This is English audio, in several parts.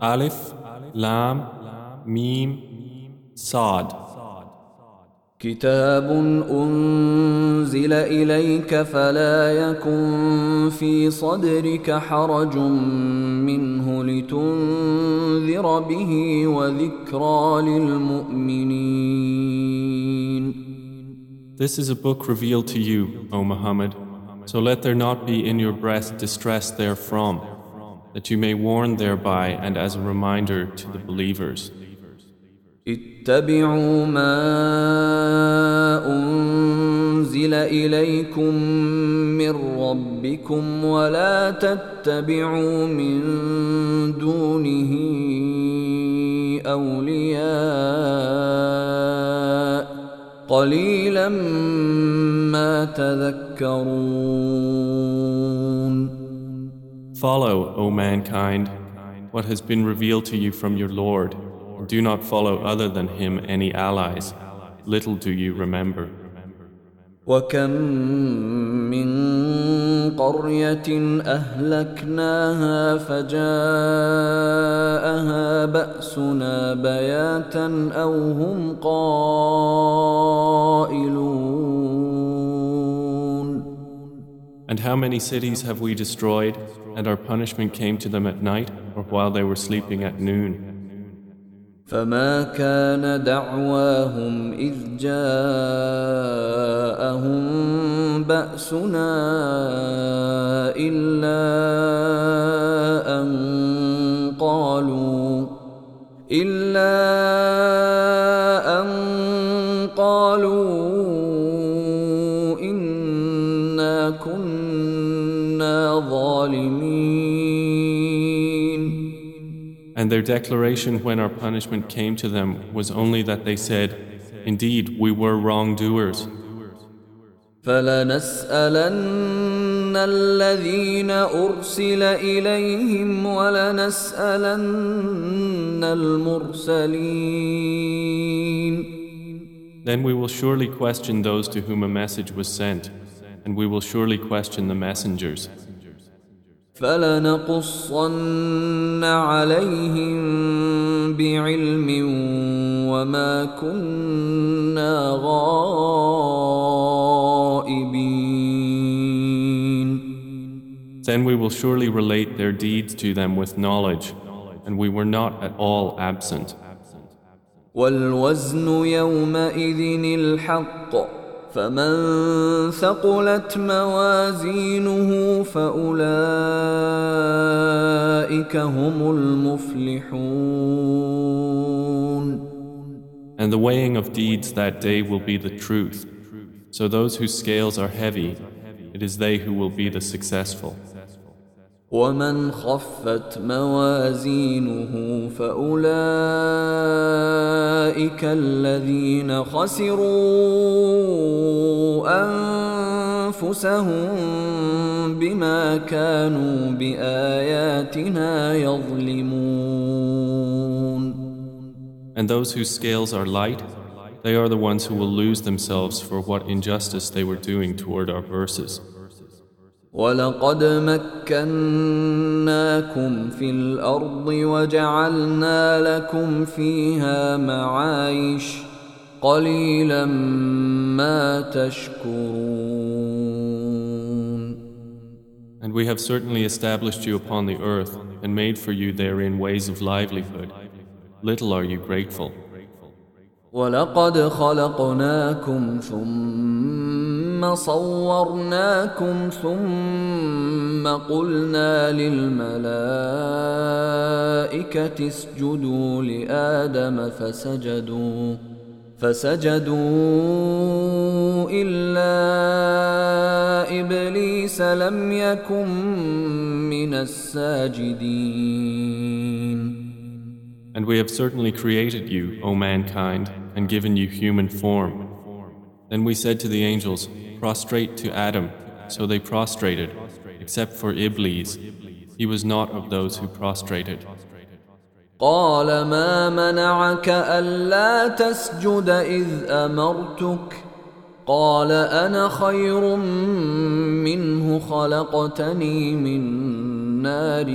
Alif, Lam, Mim, Sad. كتاب أنزل إليك فلا يكن في صدرك حرج منه لتنذر به وذكرى للمؤمنين This is a book revealed to you, O Muhammad, so let there not be in your breast distress therefrom, that you may warn thereby and as a reminder to the believers. اتبعوا ما أنزل إليكم من ربكم ولا تتبعوا من دونه أولياء قليلا ما تذكرون Follow, O mankind, what has been revealed to you from your Lord, and do not follow other than him any allies. Little do you remember. وكم من قرية أهلكناها فجاءها بأسنا بياتا أو هم قائلون And how many cities have we destroyed, and our punishment came to them at night, or while they were sleeping at noon? فما كان دعواهم إذ جاءهم بأسنا إلا أن قالوا إلا And their declaration when our punishment came to them was only that they said, Indeed, we were wrongdoers. فلنسألن الذين أرسل إليهم ولنسألن المرسلين Then we will surely question those to whom a message was sent, and we will surely question the messengers. فلنقصن عليهم بعلم وما كنا غائبين Then we will surely relate their deeds to them with knowledge, and we were not at all absent. والوزن يومئذ الحق فمن ثقلت موازينه فأولئك هم المفلحون And the weighing of deeds that day will be the truth. So those whose scales are heavy, it is they who will be the successful. ومن خفت موازينه فأولئك الذين خسروا أنفسهم بما كانوا بآياتنا يظلمون And those whose scales are light, they are the ones who will lose themselves for what injustice they were doing toward our verses. ولقد مكناكم في الأرض وجعلنا لكم فيها معايش قليلا ما تشكرون And we have certainly established you upon the earth and made for you therein ways of livelihood. Little are you grateful. ولقد خلقناكم ثم صورناكم ثم قلنا للملائكة اسجدوا لآدم فسجدوا فسجدوا إلا إبليس لم يكن من الساجدين And we have certainly created you, O mankind, and given you human form. Then we said to the angels, Prostrate to Adam. So they prostrated, except for Iblis. He was not of those who prostrated. قال ما منعك ألا تسجد إذ أمرتك قال أنا خير منه خلقتني من نار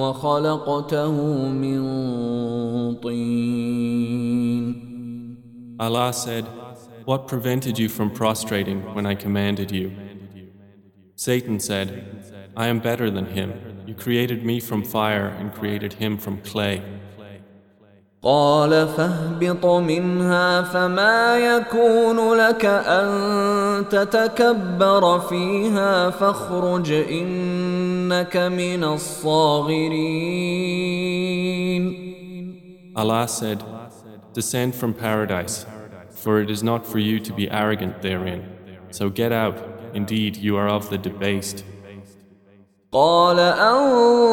وخلقته من طين Allah said, What prevented you from prostrating when I commanded you? Satan said, I am better than him. You created me from fire and created him from clay. قال فاهبط منها فما يكون لك ان تتكبر فيها فاخرج انك من الصاغرين Allah said, Descend from paradise, for it is not for you to be arrogant therein. So get out, indeed you are of the debased. قال انظرني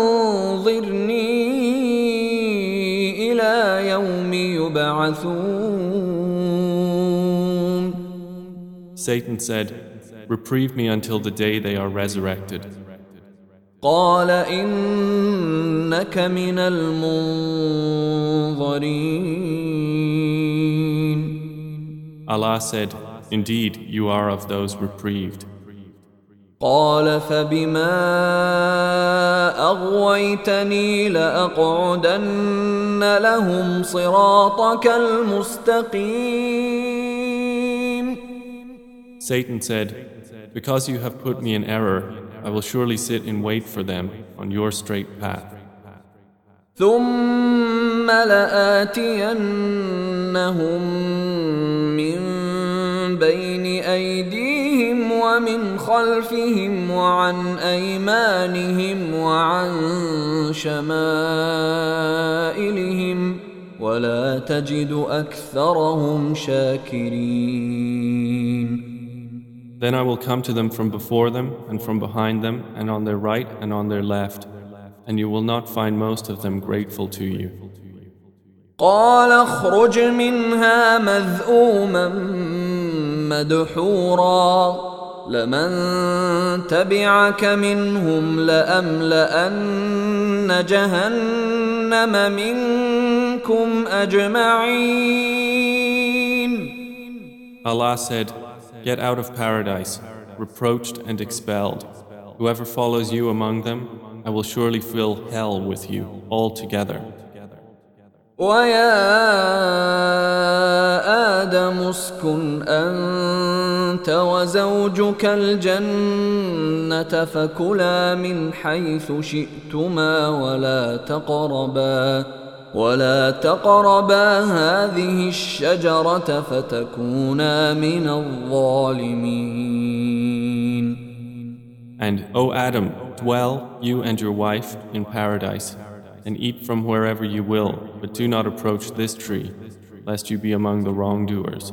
الى يوم يبعثون Satan said, Reprieve me until the day they are resurrected. قال انك من المنظرين Allah said, Indeed, you are of those reprieved. قال فبما اغويتني لاقعدن لهم صراطك المستقيم Satan said, Because you have put me in error, I will surely sit in wait for them on your straight path. ثم لآتينهم من بين أيديهم ومن خلفهم وعن أيمانهم وعن شمائلهم ولا تجد أكثرهم شاكرين Then I will come to them from before them, and from behind them, and on their right and on their left, and you will not find most of them grateful to you. قال اخرج منها مذءوما مدحورا لمن تبعك منهم لأملأن جهنم منكم أجمعين Allah said, Get out of paradise, reproached and expelled. Whoever follows you among them, I will surely fill hell with you altogether. ويا آدم اسكن أنت وزوجك الجنة فكلا من حيث شئتما ولا تقربا ولا تقربا هذه الشجرة فتكونا من الظالمين and, O Adam, dwell, you and your wife, in paradise, and eat from wherever you will, but do not approach this tree, lest you be among the wrongdoers.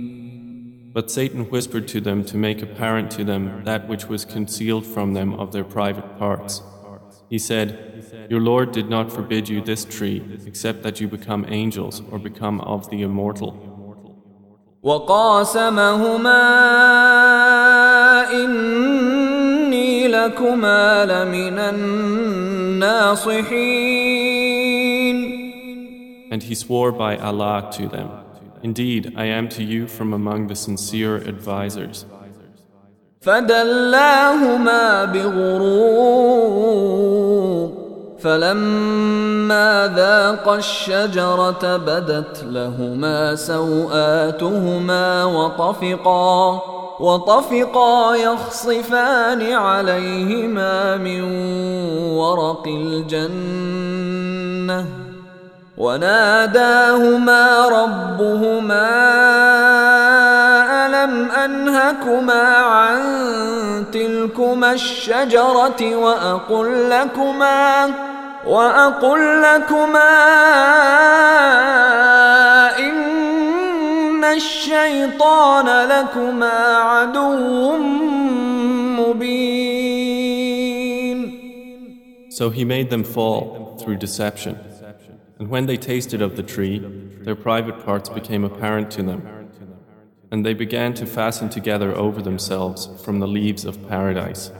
But Satan whispered to them to make apparent to them that which was concealed from them of their private parts. He said, Your Lord did not forbid you this tree except that you become angels or become of the immortal. وقاسمهما إني لكما لمن الناصحين And he swore by Allah to them, Indeed, I am to you from among the sincere advisers. فدلاهما بغرور فلما ذاقا الشجرة بدت لهما سوآتهما وطفقا وطفقا يخصفان عليهما من ورق الجنة وناداهما ربهما ألم أنهكما عن تلكما الشجرة وأقل لكما وأقل لكما إن الشيطان لكما عدو مبين So he made them fall through deception. And when they tasted of the tree, their private parts became apparent to them. And they began to fasten together over themselves from the leaves of paradise.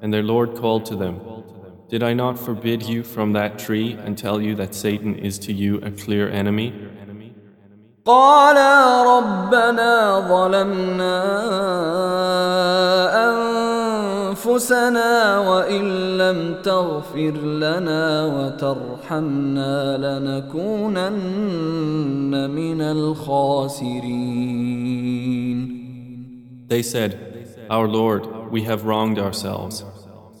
And their Lord called to them, Did I not forbid you from that tree and tell you that Satan is to you a clear enemy? قالا ربنا ظلمنا أنفسنا وإن لم تغفر لنا وترحمنا لنكونن من الخاسرين They said, Our Lord, we have wronged ourselves.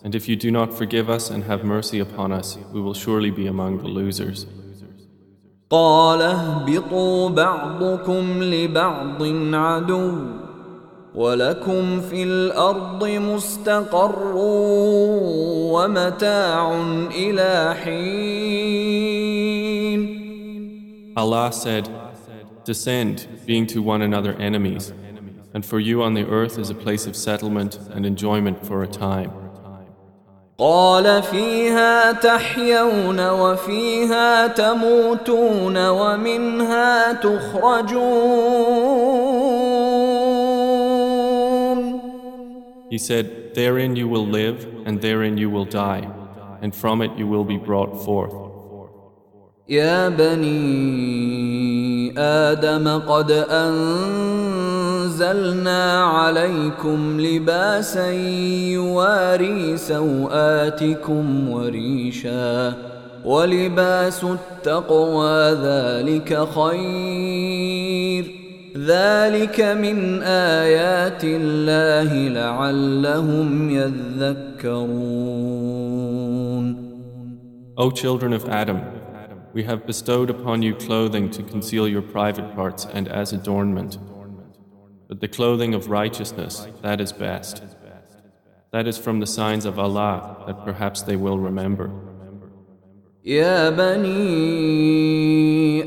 And if you do not forgive us and have mercy upon us, we will surely be among the losers. قال اهبطوا بعضكم لبعض عدو ولكم في الأرض مستقر ومتاع إلى حين Allah said, Descend, being to one another enemies, and for you on the earth is a place of settlement and enjoyment for a time. قال فيها تحيون وفيها تموتون ومنها تخرجون He said, Therein you will live, and therein you will die, and from it you will be brought forth. يا بني آدم قد أنزلنا عليكم لباسا يواري سوآتكم وريشا ولباس التقوى ذلك خير ذلك من آيات الله لعلهم يذكرون O children of Adam, we have bestowed upon you clothing to conceal your private parts and as adornment. But the clothing of righteousness, that is best. That is from the signs of Allah that perhaps they will remember. يا بني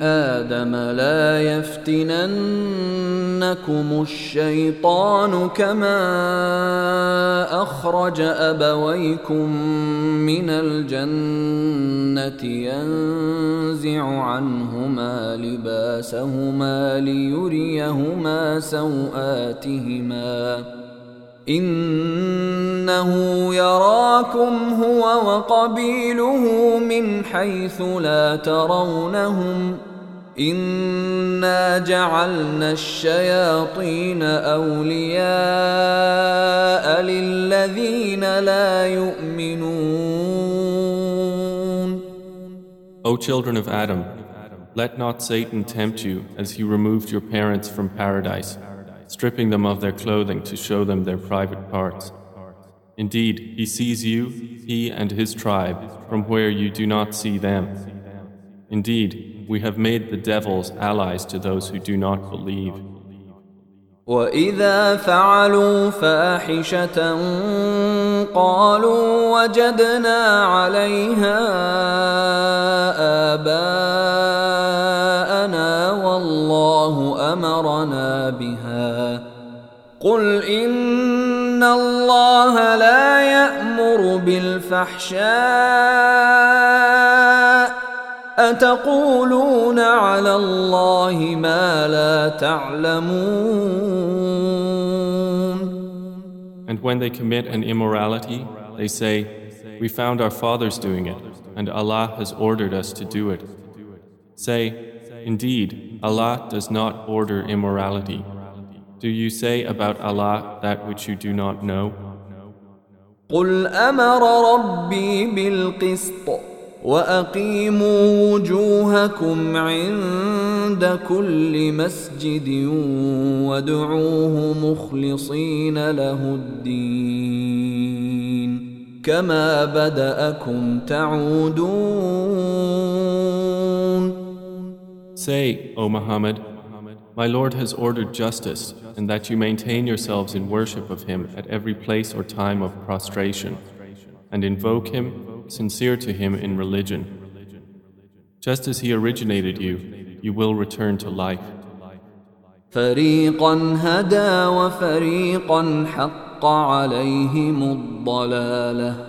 آدم لا يفتننكم الشيطان كما أخرج أبويكم من الجنة ينزع عنهما لباسهما ليريهما سوآتهما إنه يراكم هو وقبيله من حيث لا ترونهم إنا جعلنا الشياطين أولياء للذين لا يؤمنون O children of Adam, let not Satan tempt you as he removed your parents from paradise, stripping them of their clothing to show them their private parts. Indeed, he sees you, he and his tribe, from where you do not see them. Indeed, we have made the devils allies to those who do not believe. وإذا فعلوا فاحشة قالوا وجدنا عليها آباءنا والله أمرنا بها قل إن الله لا يأمر بالفحشاء أتقولون على الله ما لا تعلمون And when they commit an immorality, they say, We found our fathers doing it, and Allah has ordered us to do it. Say, Indeed, Allah does not order immorality. Do you say about Allah that which you do not know? قل أمر ربي بالقسط واقيموا وجوهكم عند كل مسجد وادعوه مخلصين له الدين كما بداكم تعودون Say, O Muhammad, My Lord has ordered justice, and that you maintain yourselves in worship of Him at every place or time of prostration, and invoke Him sincere to Him in religion. Just as He originated you, you will return to life. فريقا هدى وفريقا حق عليهم الضلاله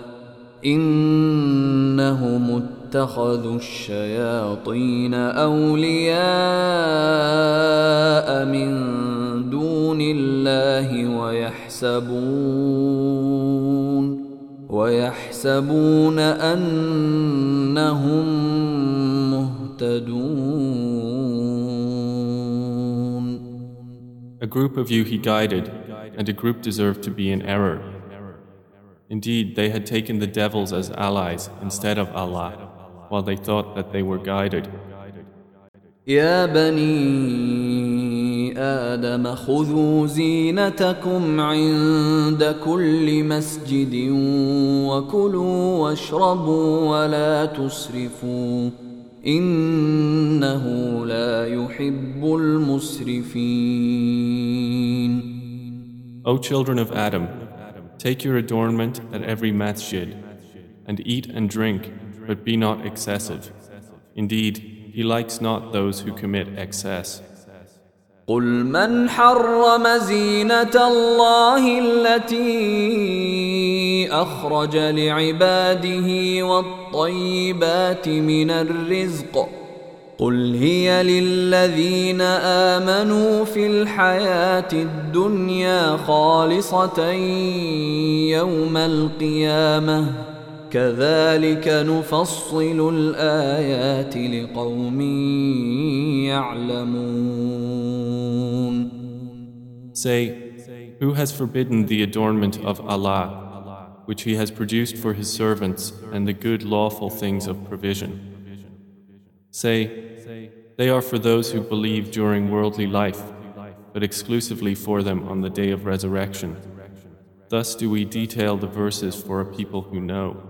انهم اتخذوا الشياطين اولياء من دون الله ويحسبون ويحسبون انهم مهتدون A group of you he guided, and a group deserved to be in error. Indeed, they had taken the devils as allies instead of Allah, while they thought that they were guided. يا بني آدم خذوا زينتكم عند كل مسجد وكلوا واشربوا ولا تسرفوا إنه لا يحب المسرفين O children of Adam, take your adornment at every masjid, and eat and drink, but be not excessive. Indeed, he likes not those who commit excess. قل من حرم زينة الله التي أخرج لعباده والطيبات من الرزق قل هي للذين آمنوا في الحياة الدنيا خالصة يوم القيامة كذلك نفصل الآيات لقوم يعلمون Say, Who has forbidden the adornment of Allah, which He has produced for His servants, and the good lawful things of provision? Say, They are for those who believe during worldly life, but exclusively for them on the day of resurrection. Thus do we detail the verses for a people who know.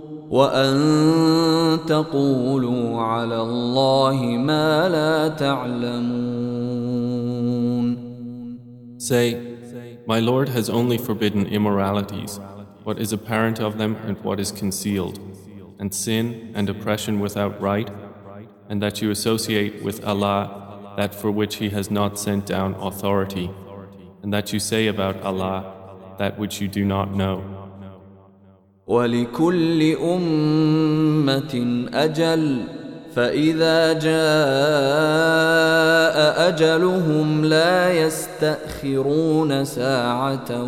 وأن تقولوا على الله ما لا تعلمون Say, My Lord has only forbidden immoralities, what is apparent of them and what is concealed, and sin and oppression without right, and that you associate with Allah that for which He has not sent down authority, and that you say about Allah that which you do not know. ولكل أمة أجل فإذا جاء أجلهم لا يستأخرون ساعة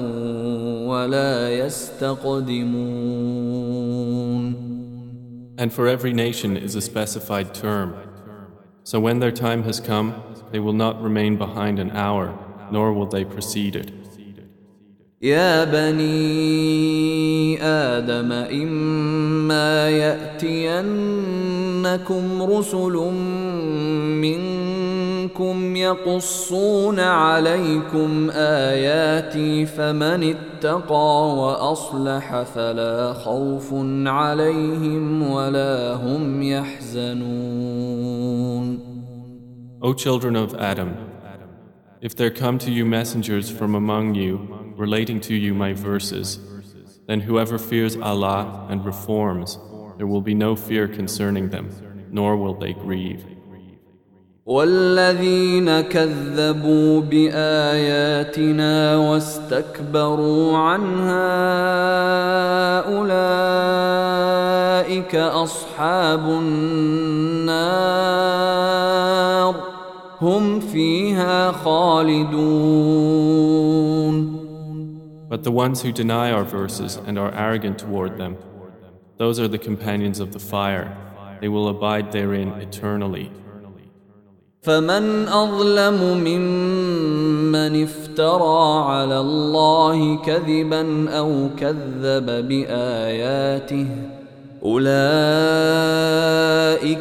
ولا يستقدمون And for every nation is a specified term. So when their time has come, they will not remain behind an hour, nor will they precede it. يا بني آدم إما يأتينكم رسل منكم يقصون عليكم آياتي فمن اتقى وأصلح فلا خوف عليهم ولا هم يحزنون. O children of Adam, if there come to you messengers from among you relating to you my verses, then whoever fears Allah and reforms, there will be no fear concerning them, nor will they grieve. والذين كذبوا بآياتنا واستكبروا عنها أولئك أصحاب النار هم فيها خالدون But the ones who deny our verses and are arrogant toward them, those are the companions of the fire. They will abide therein eternally. فمن أظلم ممن افترى على الله كذبا أو كذب بآياته أولئك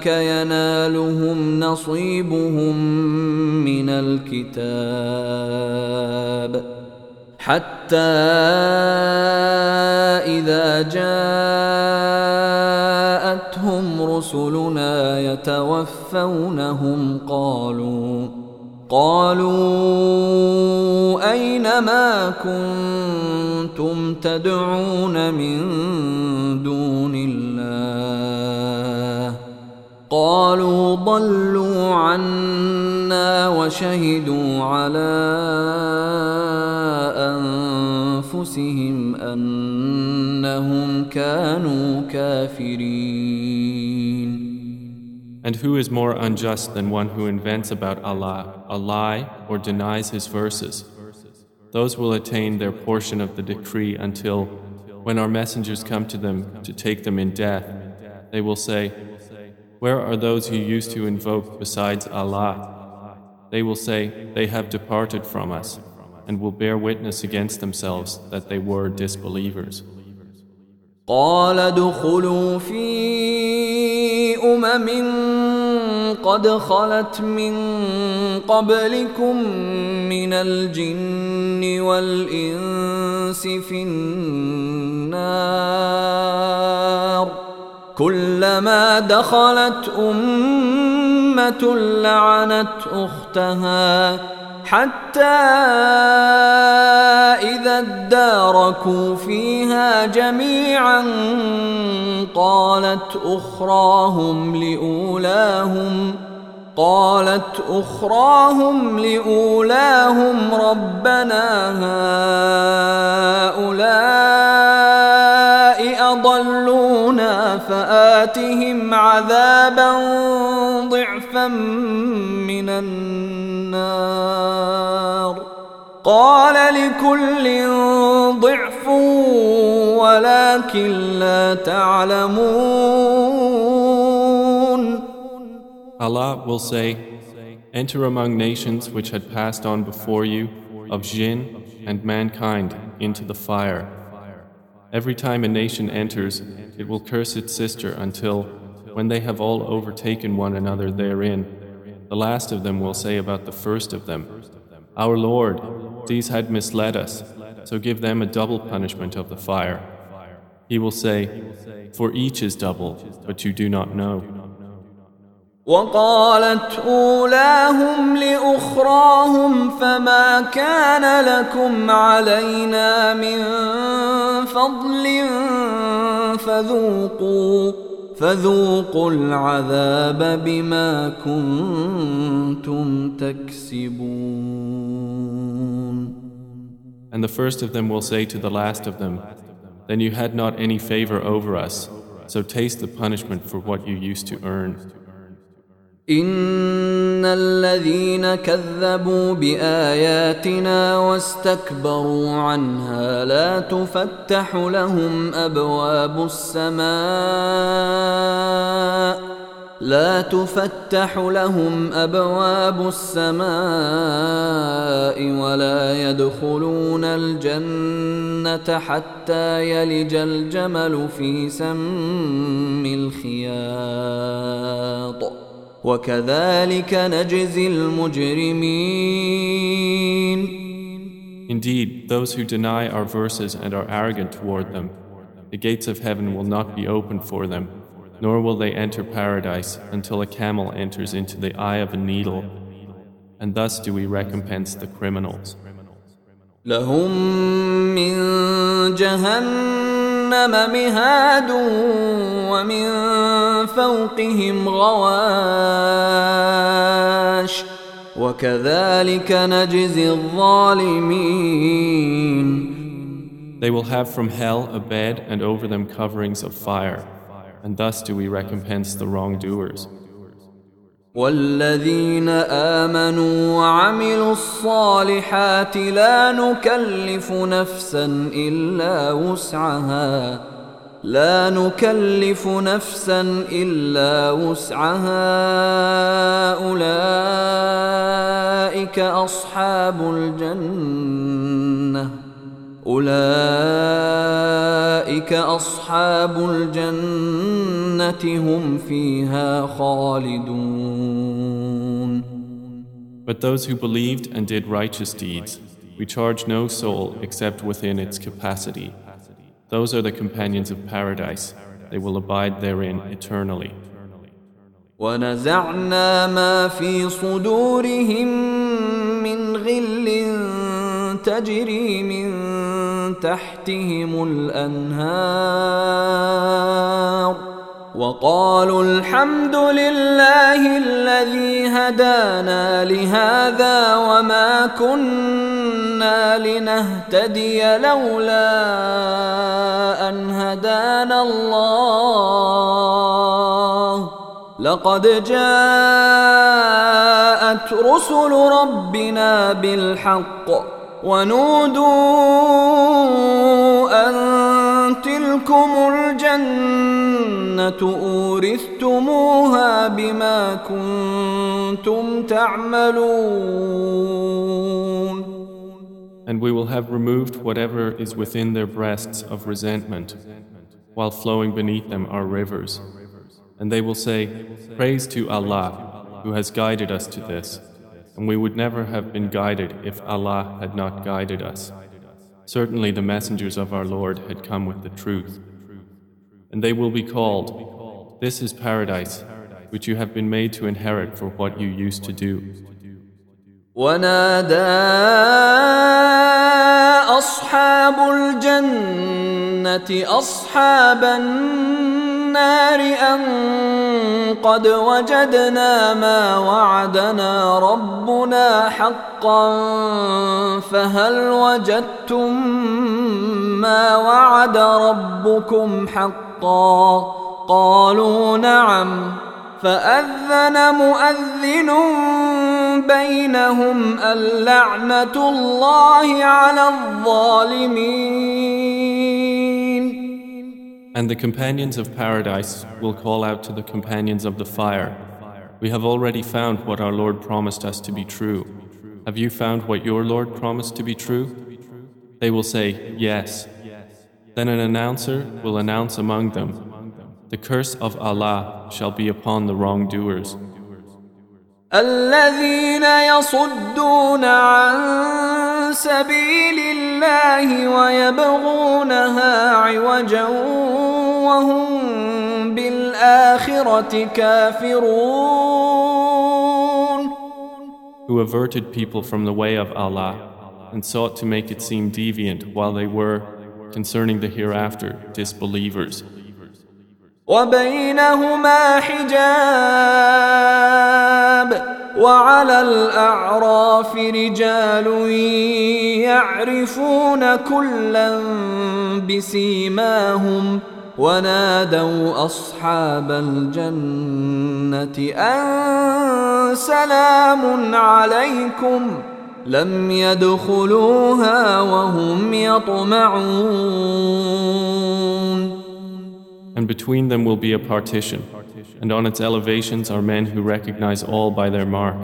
ينالهم نصيبهم من الكتاب حتى إذا جاءتهم رسلنا يتوفونهم قالوا قالوا أين ما كنتم تدعون من دون الله؟ قالوا ضلوا عنا وشهدوا على أنفسهم أنهم كانوا كافرين And who is more unjust than one who invents about Allah a lie or denies His verses? Those will attain their portion of the decree until, when our messengers come to them to take them in death, they will say, Where are those who used to invoke besides Allah? They will say, They have departed from us, and will bear witness against themselves that they were disbelievers. قال ادخلوا في أمم قد خلت من قبلكم من الجن والإنس في النار كلما دخلت أمة لعنت أختها حتى إذا اداركوا فيها جميعا قالت أخراهم لأولاهم قالت أخراهم لأولاهم ربنا هؤلاء أضلونا فآتهم عذابا ضعفا من النار قال لكل ضعف ولكن لا تعلمون Allah will say, Enter among nations which had passed on before you, of jinn and mankind, into the fire. Every time a nation enters, it will curse its sister until, when they have all overtaken one another therein, the last of them will say about the first of them, Our Lord, these had misled us, so give them a double punishment of the fire. He will say, For each is double, but you do not know. وقالت أولاهم لأخراهم فما كان لكم علينا من فضل فذوقوا فذوقوا العذاب بما كنتم تكسبون And the first of them will say to the last of them, Then you had not any favor over us, so taste the punishment for what you used to earn. إن الذين كذبوا بآياتنا واستكبروا عنها لا تفتح لهم أبواب السماء لا تفتح لهم أبواب السماء ولا يدخلون الجنة حتى يلج الجمل في سم الخياط وكذلك نجزي المجرمين Indeed, those who deny our verses and are arrogant toward them, the gates of heaven will not be opened for them, nor will they enter paradise until a camel enters into the eye of a needle, and thus do we recompense the criminals. لهم من جهنم مهاد ومن فوقهم غواش وكذلك نجزي الظالمين They will have from hell a bed and over them coverings of fire, and thus do we recompense the wrongdoers. والذين آمنوا وعملوا الصالحات لا نكلف نفسا إلا وسعها. لا نكلف نفسا إلا وسعها. أولئك أصحاب الجنة. اولئك اصحاب الجنه هم فيها خالدون But those who believed and did righteous deeds, we charge no soul except within its capacity. Those are the companions of paradise. They will abide therein eternally. ونزعنا ما في صدورهم من غل تجري من تحتهم الأنهار وقالوا الحمد لله الذي هدانا لهذا وما كنا لنهتدي لولا أن هدانا الله. لقد جاءت رسل ربنا بالحق ونودوا أن تلكم الجنة أورثتموها بما كنتم تعملون And we will have removed whatever is within their breasts of resentment, while flowing beneath them are rivers. And they will say, Praise to Allah, who has guided us to this. and we would never have been guided if Allah had not guided us. Certainly the messengers of our Lord had come with the truth. And they will be called, This is paradise, which you have been made to inherit for what you used to do. ونادى أصحاب الجنة أصحاب النار أن قد وجدنا ما وعدنا ربنا حقا فهل وجدتم ما وعد ربكم حقا؟ قالوا نعم. فأذن مؤذن بينهم اللعنة الله على الظالمين. And the companions of paradise will call out to the companions of the fire, We have already found what our Lord promised us to be true. Have you found what your Lord promised to be true? They will say, Yes. Then an announcer will announce among them, The curse of Allah shall be upon the wrongdoers. الذين يصدون عن سبيل الله ويبغونها عوجا وهم بالآخرة كافرون Who averted people from the way of Allah and sought to make it seem deviant while they were, concerning the hereafter, disbelievers. وبينهما حجاب وعلى الأعراف رجال يعرفون كلا بسيماهم ونادوا أصحاب الجنة أن سلام عليكم لم يدخلوها وهم يطمعون. And between them will be a partition, and on its elevations are men who recognize all by their mark.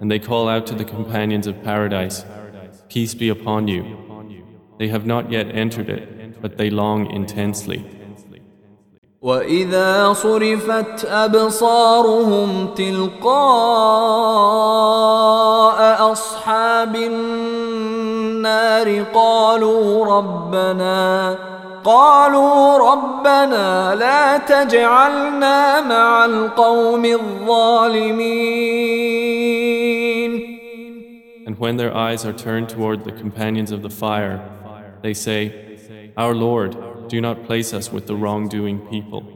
And they call out to the companions of paradise, Peace be upon you. They have not yet entered it, but they long intensely. وإذا صرفت أبصارهم تلقاء أصحاب النار قالوا ربنا قالوا ربنا لا تجعلنا مع القوم الظالمين And when their eyes are turned toward the companions of the fire, they say, Our Lord, do not place us with the wrongdoing people.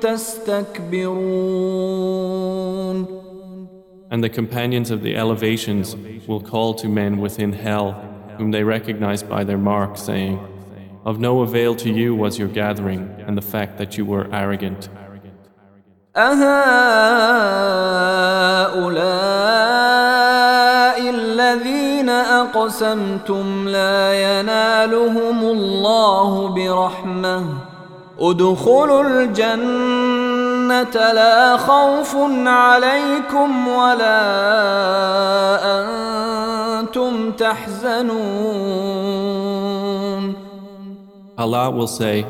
تستكبرون And the companions of the elevations will call to men within hell, whom they recognize by their mark, saying, Of no avail to you was your gathering and the fact that you were arrogant. أهؤلاء الذين أقسمتم لا ينالهم الله برحمة ادخلوا الجنة لا خوف عليكم ولا أنتم تحزنون Allah will say,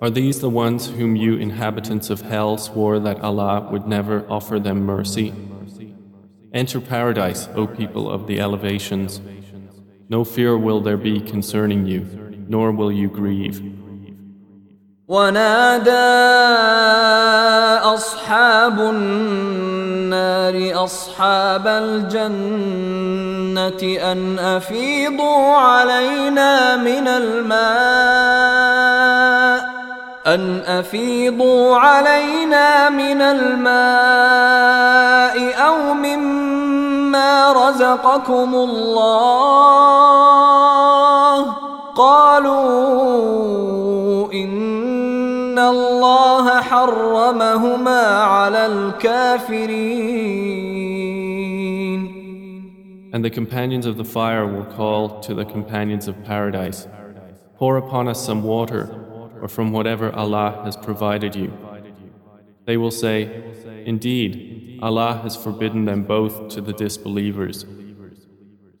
Are these the ones whom you inhabitants of hell swore that Allah would never offer them mercy? Enter paradise, O people of the elevations. No fear will there be concerning you, nor will you grieve. ونادى أصحاب النار أصحاب الجنة أن أفيضوا علينا من الماء أن أفيضوا علينا من الماء أو مما رزقكم الله. قالوا إن الله حرمهما على الكافرين And the companions of the fire will call to the companions of paradise, Pour upon us some water, or from whatever Allah has provided you. They will say, Indeed, Allah has forbidden them both to the disbelievers.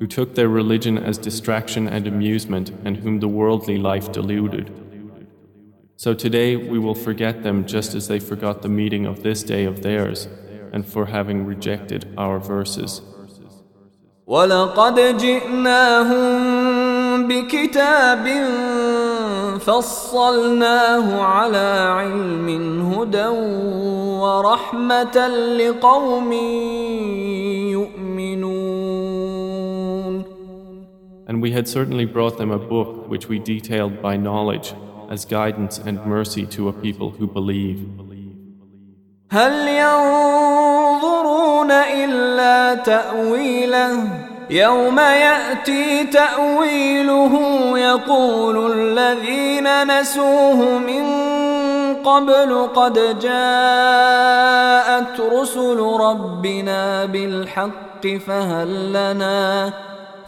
who took their religion as distraction and amusement, and whom the worldly life deluded. So today we will forget them just as they forgot the meeting of this day of theirs, and for having rejected our verses. ولقد جئناهم بكتاب فصلناه على علم هدى ورحمة لقوم يؤمنون And we had certainly brought them a book which we detailed by knowledge as guidance and mercy to a people who believe. هل ينظرون إلا تأويله يوم يأتي تأويله يقول الذين نسوه من قبل قد جاءت رسل ربنا بالحق فهل لنا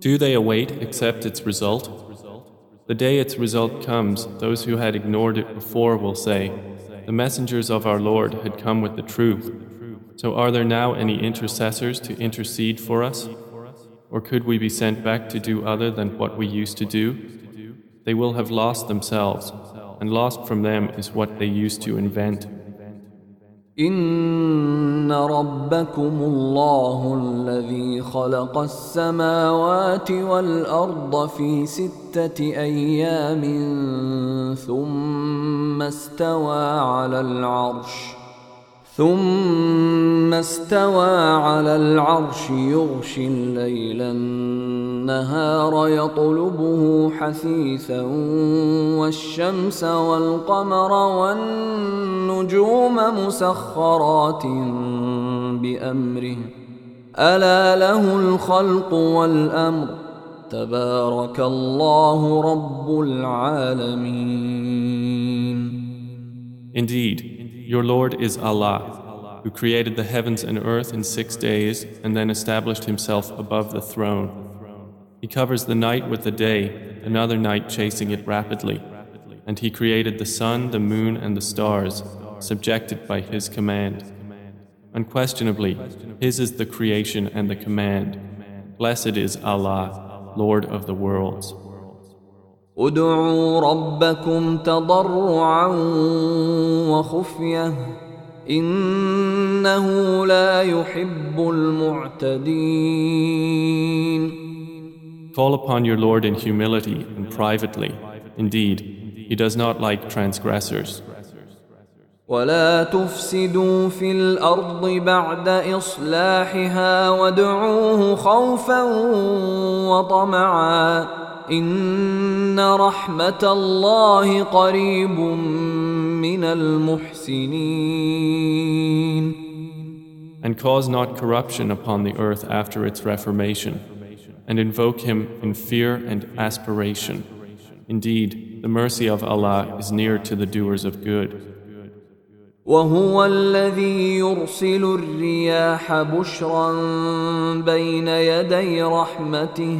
Do they await except its result? The day its result comes, those who had ignored it before will say, The messengers of our Lord had come with the truth. So are there now any intercessors to intercede for us? Or could we be sent back to do other than what we used to do? They will have lost themselves, and lost from them is what they used to invent. إن ربكم الله الذي خلق السماوات والأرض في ستة أيام ثم استوى على العرش ثم استوى على العرش يغشي الليل النهار يطلبه حثيثا والشمس والقمر والنجوم مسخرات بأمره. ألا له الخلق والأمر. تبارك الله رب العالمين. Indeed, your Lord is Allah, who created the heavens and earth in six days and then established himself above the throne. He covers the night with the day, another night chasing it rapidly. And he created the sun, the moon, and the stars, subjected by his command. Unquestionably, his is the creation and the command. Blessed is Allah, Lord of the worlds. ادعوا ربكم تضرعا وخفية إنه لا يحب المعتدين Call upon your Lord in humility and privately. Indeed, He does not like transgressors. ولا تفسدوا في الأرض بعد اصلاحها وادعوه خوفا وطمعا ان رحمه الله قريب من المحسنين And cause not corruption upon the earth after its reformation, and invoke Him in fear and aspiration. Indeed, the mercy of Allah is near to the doers of good. وهو الذي يرسل الرياح بشرا بين يدي رحمته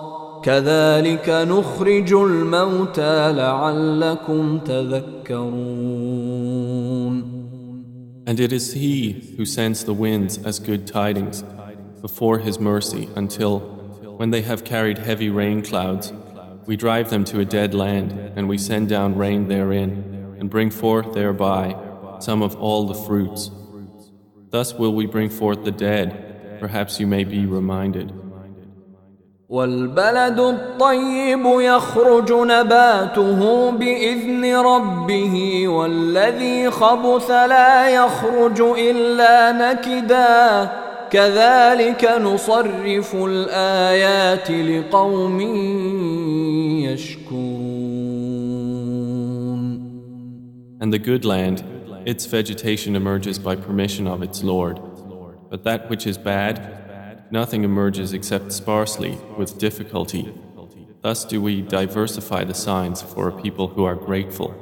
كذلك نخرج الموتى لعلكم تذكرون And it is He who sends the winds as good tidings before His mercy until, when they have carried heavy rain clouds, we drive them to a dead land and we send down rain therein and bring forth thereby some of all the fruits. Thus will we bring forth the dead, perhaps you may be reminded. والبلد الطيب يخرج نباته بإذن ربه والذي خبث لا يخرج إلا نكدا كذلك نصرف الآيات لقوم يشكرون And the good land, its vegetation emerges by permission of its Lord. But that which is bad, nothing emerges except sparsely, with difficulty. Thus do we diversify the signs for a people who are grateful.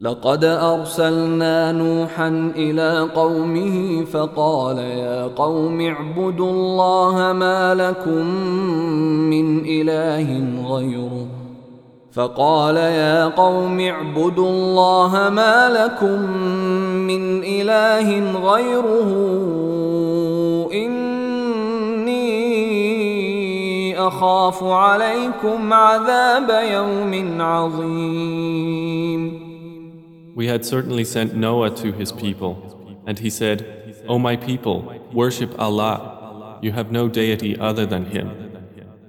لقد أرسلنا نوحا إلى قومه فقال يا قوم اعبدوا الله ما لكم من إله غيره فقال يا قوم اعبدوا الله ما لكم من إله غيره إني أخاف عليكم عذاب يوم عظيم We had certainly sent Noah to his people, and he said, O my people, worship Allah. You have no deity other than Him.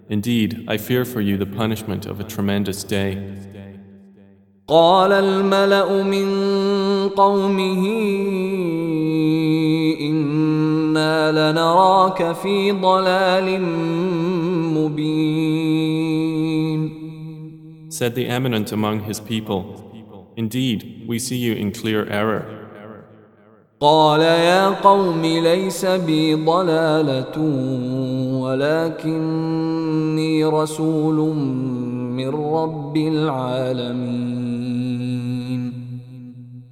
Indeed, I fear for you the punishment of a tremendous day. قال الملأ من قومه إنا لنراك في ضلال مبين Said the eminent among his people, Indeed, we see you in clear error. قال يا قوم ليس بي ضلالة ولكني رسول من رب العالمين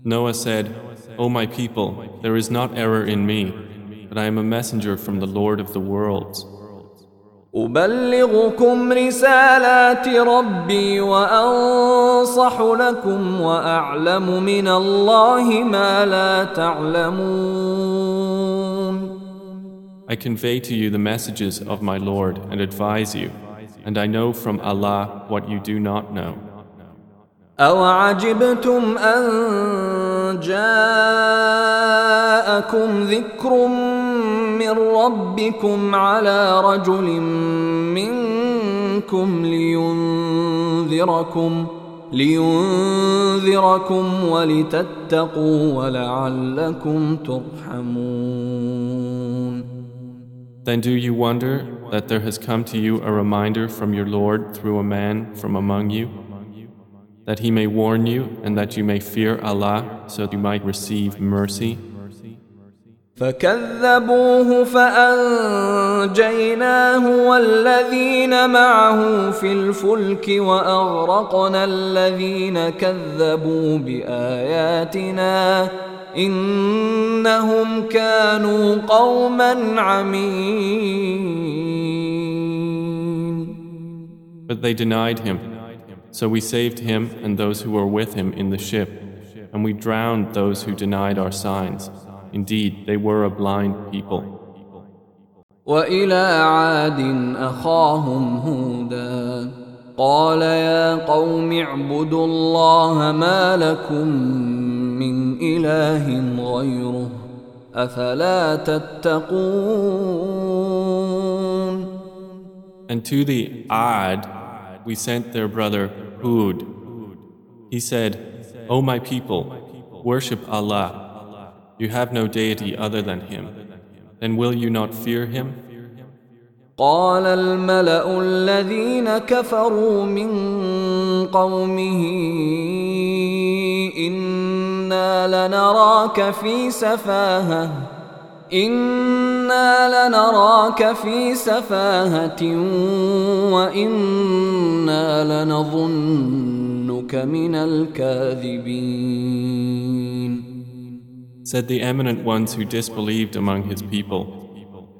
Noah said, O my people, there is not error in me, but I am a messenger from the Lord of the worlds. أبلغكم رسالات ربي وأنصح لكم وأعلم من الله ما لا تعلمون I convey to you the messages of my Lord and advise you, and I know from Allah what you do not know. أوعجبتم أن جاءكم ذكر من ربكم على رجل منكم لينذركم لينذركم ولتتقوا ولعلكم ترحمون Then do you wonder that there has come to you a reminder from your Lord through a man from among you, that he may warn you and that you may fear Allah so that you might receive mercy? فكذبوه فأنجيناه والذين معه في الفلك وأغرقنا الذين كذبوا بآياتنا إنهم كانوا قوما عمين But they denied him. So we saved him and those who were with him in the ship, and we drowned those who denied our signs. Indeed, they were a blind people. وإلى عاد أخاهم هودا قال يا قوم اعبدوا الله ما لكم من إله غيره أفلا تتقون And to the Ad, we sent their brother Hud. He said, O my people, worship Allah. You have no deity other than Him. Then will you not fear Him? قال الملأ الذين كفروا من قومه إنا لنراك في سفاهة إنا لنراك في سفاهة وإنا لنظنك من الكاذبين Said the eminent ones who disbelieved among his people,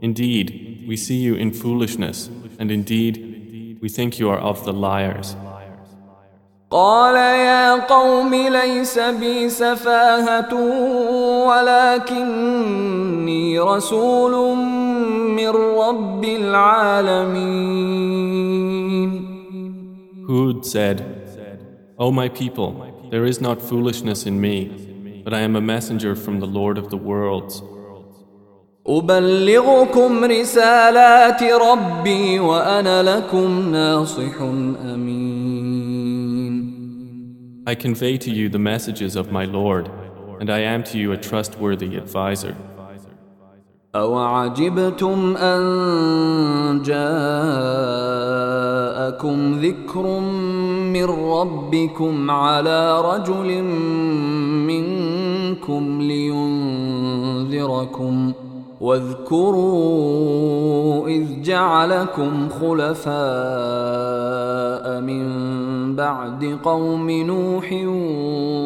Indeed, we see you in foolishness, and indeed, we think you are of the liars. قال يا قوم ليس بي سفاهة ولكني رسول من رب العالمين Hud said, O my people, there is not foolishness in me, but I am a messenger from the Lord of the worlds. أبلغكم رسالات ربي وأنا لكم ناصح أمين I convey to you the messages of my Lord, and I am to you a trustworthy advisor. أوعجبتم أن جاءكم ذكر من ربكم على رجل منكم لينذركم واذكروا إذ جعلكم خلفاء من بعد قوم نوح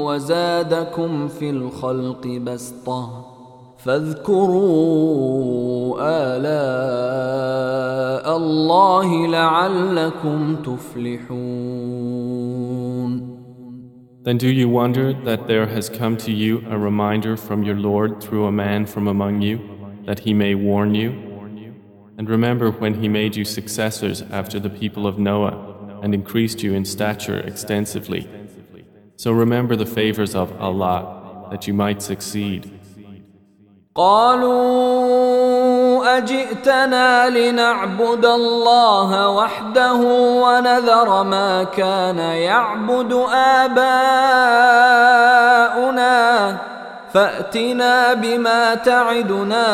وزادكم في الخلق بسطة فاذكروا آلاء الله لعلكم تفلحون Then do you wonder that there has come to you a reminder from your Lord through a man from among you, that he may warn you? And remember when he made you successors after the people of Noah and increased you in stature extensively. So remember the favors of Allah, that you might succeed. قالوا أجئتنا لنعبد الله وحده ونذر ما كان يعبد آباؤنا فأتنا بما تعدنا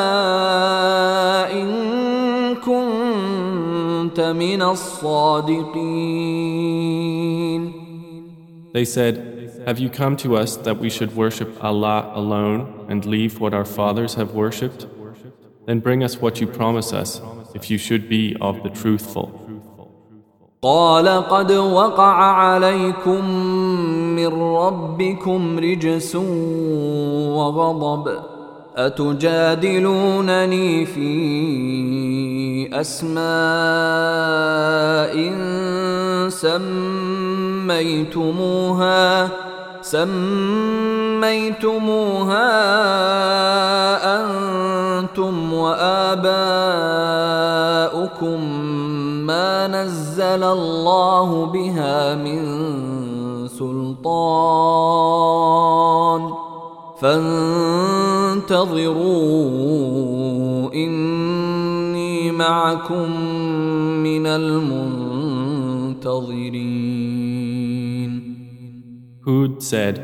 إن كنت من الصادقين They said, Have you come to us that we should worship Allah alone and leave what our fathers have worshipped? Then bring us what you promise us, if you should be of the truthful. قال قد وقع عليكم من ربكم رجس وغضب أتجادلونني في أسماء سميتموها سميتموها أنتم وآباؤكم ما نزل الله بها من سلطان فانتظروا اني معكم من المنتظرين Hud said,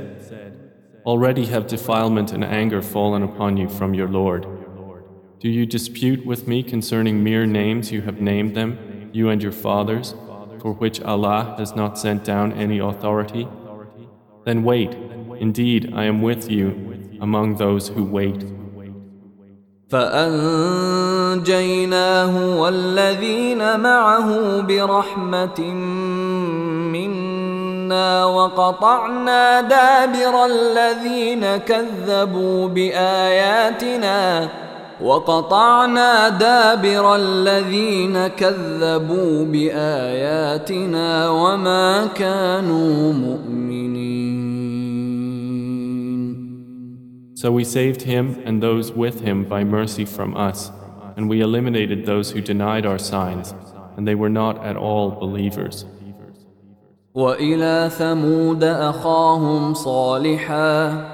Already have defilement and anger fallen upon you from your Lord. Do you dispute with me concerning mere names you have named them, you and your fathers? for which Allah has not sent down any authority? Then wait, indeed I am with you among those who wait. فأنجيناه والذين معه برحمة منا وقطعنا دابر الذين كذبوا بآياتنا وقطعنا دابر الذين كذبوا باياتنا وما كانوا مؤمنين So we saved him and those with him by mercy from us, and we eliminated those who denied our signs, and they were not at all believers. وإلى ثمود أخاهم صالحاً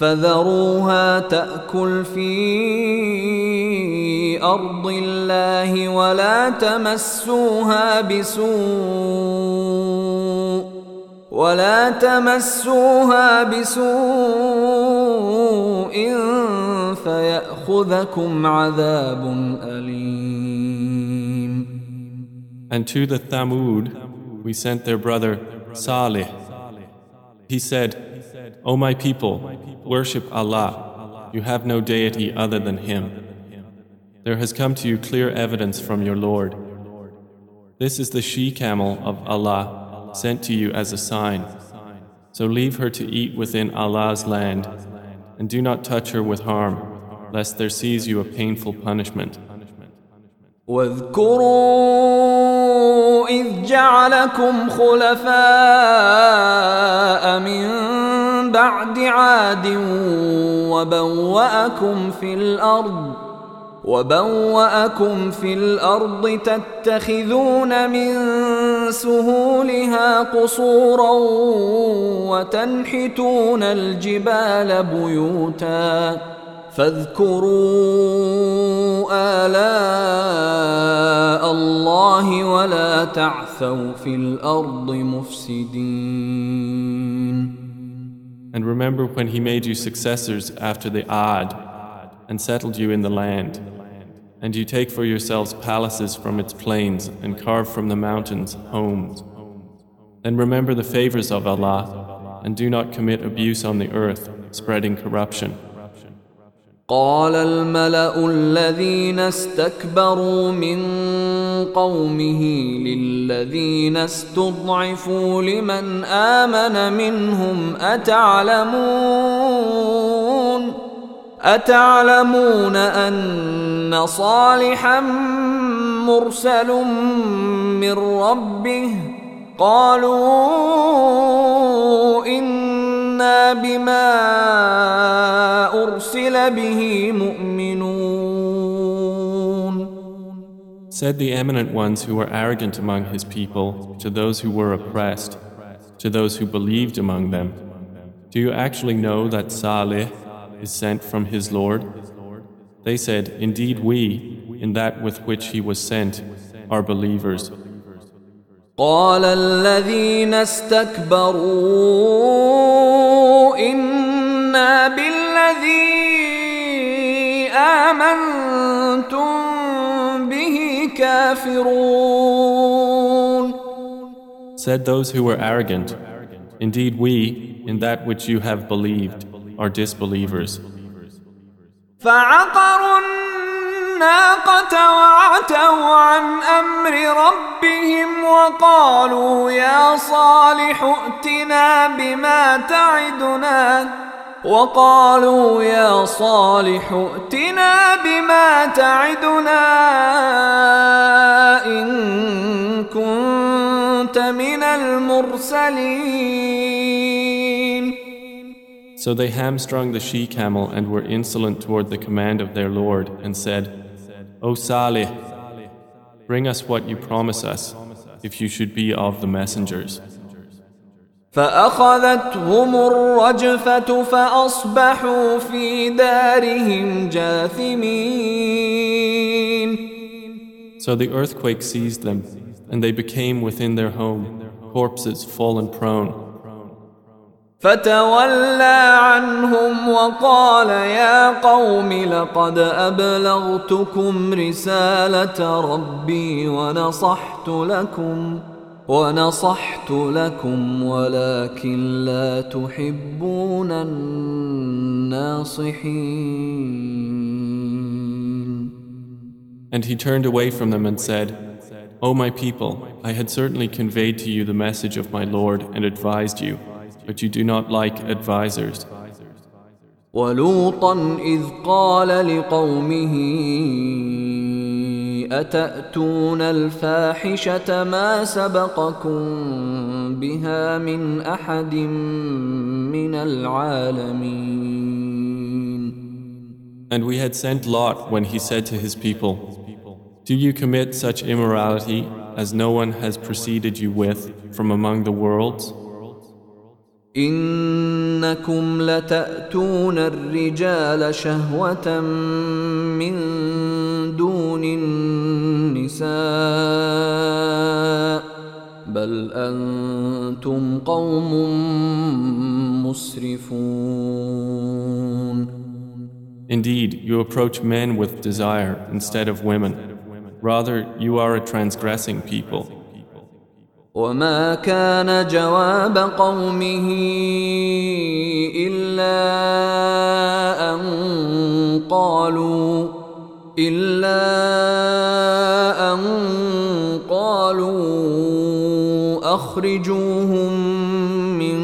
فذروها تأكل في أرض الله ولا تمسوها بسوء ولا تمسوها بسوء فيأخذكم عذاب أليم And to the Thamud we sent their brother Salih. He said, O my people, worship Allah. You have no deity other than Him. There has come to you clear evidence from your Lord. This is the she camel of Allah sent to you as a sign. So leave her to eat within Allah's land and do not touch her with harm, lest there seize you a painful punishment. واذكروا إذ جعلكم خلفاء من بعد عاد وبوأكم في الأرض وبوأكم في الأرض تتخذون من سهولها قصورا وتنحتون الجبال بيوتا فاذكروا آلاء الله ولا تعثوا في الأرض مفسدين. And remember when he made you successors after the Ad and settled you in the land. And you take for yourselves palaces from its plains and carve from the mountains homes. Then remember the favors of Allah and do not commit abuse on the earth, spreading corruption. قال الملأ الذين استكبروا من قومه للذين استضعفوا لمن آمن منهم أتعلمون؟ أتعلمون أن صالحا مرسل من ربه؟ قالوا انا بما ارسل به مؤمنون Said the eminent ones who were arrogant among his people to those who were oppressed, to those who believed among them, Do you actually know that Saleh is sent from his Lord? They said, Indeed, we, in that with which he was sent, are believers. قال الذين استكبروا إنا بالذي آمنتم به كافرون Said those who were arrogant, Indeed, we, in that which you have believed, are disbelievers. فعقروا الناقة وعتوا عن أمر ربهم وقالوا يا صالح ائتنا بما تعدنا وقالوا يا صالح ائتنا بما تعدنا إن كنت من المرسلين. So they hamstrung the she camel and were insolent toward the command of their Lord and said, O Salih, Bring us what you promise us, if you should be of the messengers. فأخذتهم الرجفة فأصبحوا في دارهم جاثمين So the earthquake seized them, and they became within their home, corpses fallen prone. فتولى عنهم وقال يا قوم لقد أبلغتكم رسالة ربي ونصحت لكم ونصحت لكم ولكن لا تحبون الناصحين And he turned away from them and said, O my people, I had certainly conveyed to you the message of my Lord and advised you, but you do not like advisers. ولوطا إذ قال لقومه أتأتون الفاحشة ما سبقكم بها من أحد من العالمين And we had sent Lot when he said to his people, Do you commit such immorality as no one has preceded you with from among the worlds? إنكم لتأتون الرجال شهوة من دون النساء بل أنتم قوم مسرفون Indeed, you approach men with desire instead of women. Rather, you are a transgressing people. وما كان جواب قومه إلا أن قالوا إلا أن قالوا أخرجوهم من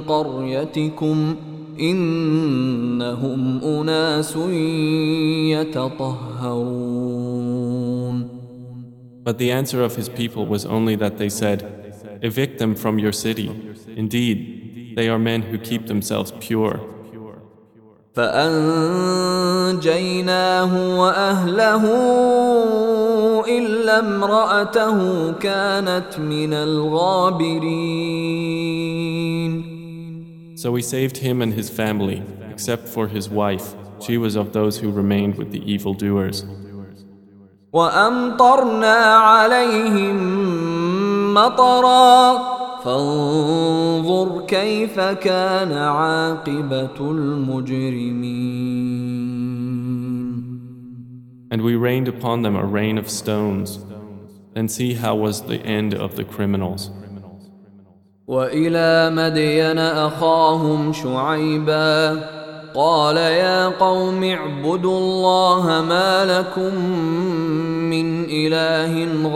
قريتكم إنهم أناس يتطهرون But the answer of his people was only that they said, Evict them from your city. Indeed, they are men who keep themselves pure. فأنجيناه وأهله إلا امرأته كانت من الغابرين So we saved him and his family, except for his wife. She was of those who remained with the evildoers. وأمطرنا عليهم مطرا فانظر كيف كان عاقبة المجرمين And we rained upon them a rain of stones. Then see how was the end of the criminals. وإلى مدين أخاهم شعيبا قال يا قوم اعبدوا الله ما لكم من إله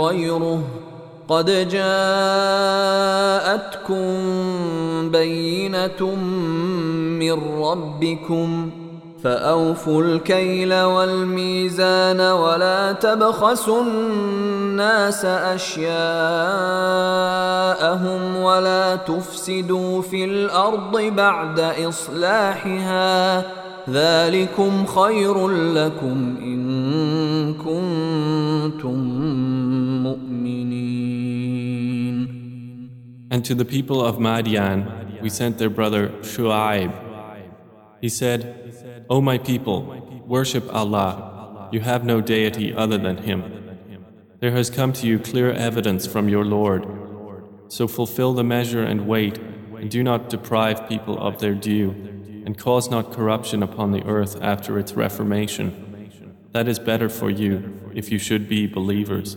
غيره قد جاءتكم بينة من ربكم فأوفوا الكيل والميزان ولا تبخسوا الناس أشياءهم ولا تفسدوا في الأرض بعد إصلاحها ذلكم خير لكم إن كنتم مؤمنين And to the people of Madian, we sent their brother Shu'aib. He said, O my people, worship Allah. You have no deity other than Him. There has come to you clear evidence from your Lord. So fulfill the measure and weight, and do not deprive people of their due, and cause not corruption upon the earth after its reformation. That is better for you if you should be believers.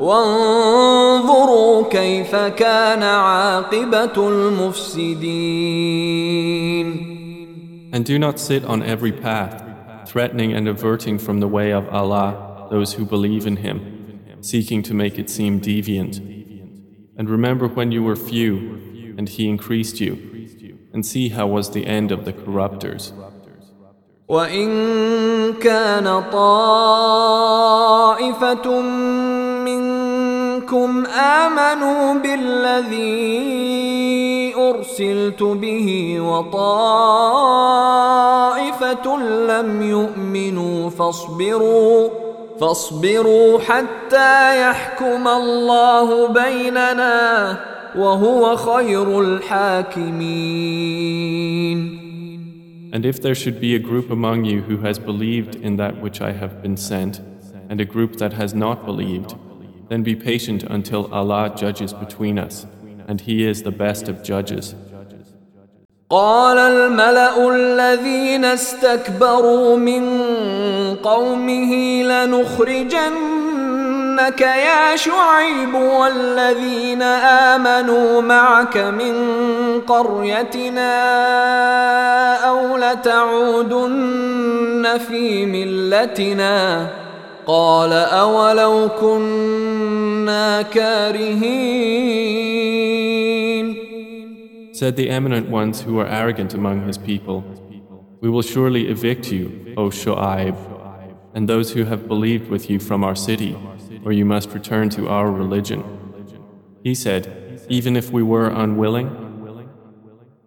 وانظروا كيف كان عاقبة المفسدين And do not sit on every path, threatening and averting from the way of Allah those who believe in Him, seeking to make it seem deviant. And remember when you were few, and He increased you. And see how was the end of the corruptors. وإن كان طائفة منكم آمنوا بالذي أرسلت به وطائفة لم يؤمنوا فاصبروا فاصبروا حتى يحكم الله بيننا وهو خير الحاكمين And if there should be a group among you who has believed in that which I have been sent, and a group that has not believed, then be patient until Allah judges between us, and He is the best of judges. قال الملا الذين استكبروا من قومه لنخرجنك يا شعيب والذين امنوا معك من قريتنا او لتعودن في ملتنا قال اولو كنا كارهين Said the eminent ones who were arrogant among his people, We will surely evict you, O Shu'aib, and those who have believed with you from our city, or you must return to our religion. He said, Even if we were unwilling,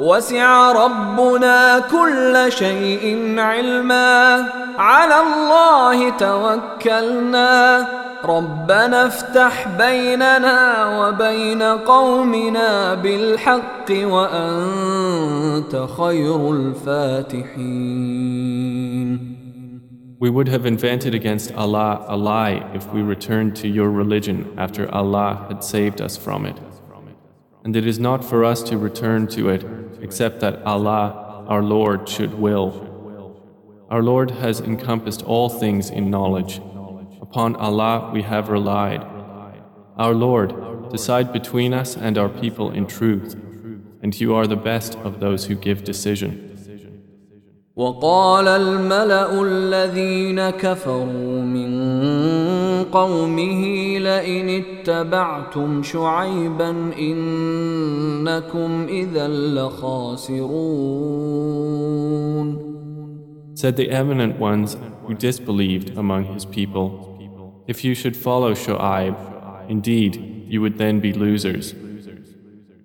وسع ربنا كل شيء علما على الله توكلنا ربنا افتح بيننا وبين قومنا بالحق وانت خير الفاتحين We would have invented against Allah a lie if we returned to your religion after Allah had saved us from it. And it is not for us to return to it except that Allah, our Lord, should will. Our Lord has encompassed all things in knowledge. Upon Allah we have relied. Our Lord, decide between us and our people in truth, and you are the best of those who give decision. وقال الملا الذين كفروا من قومه لئن اتبعتم شعيبا انكم اذا لخاسرون Said the eminent ones who disbelieved among his people, If you should follow Shu'aib, indeed, you would then be losers.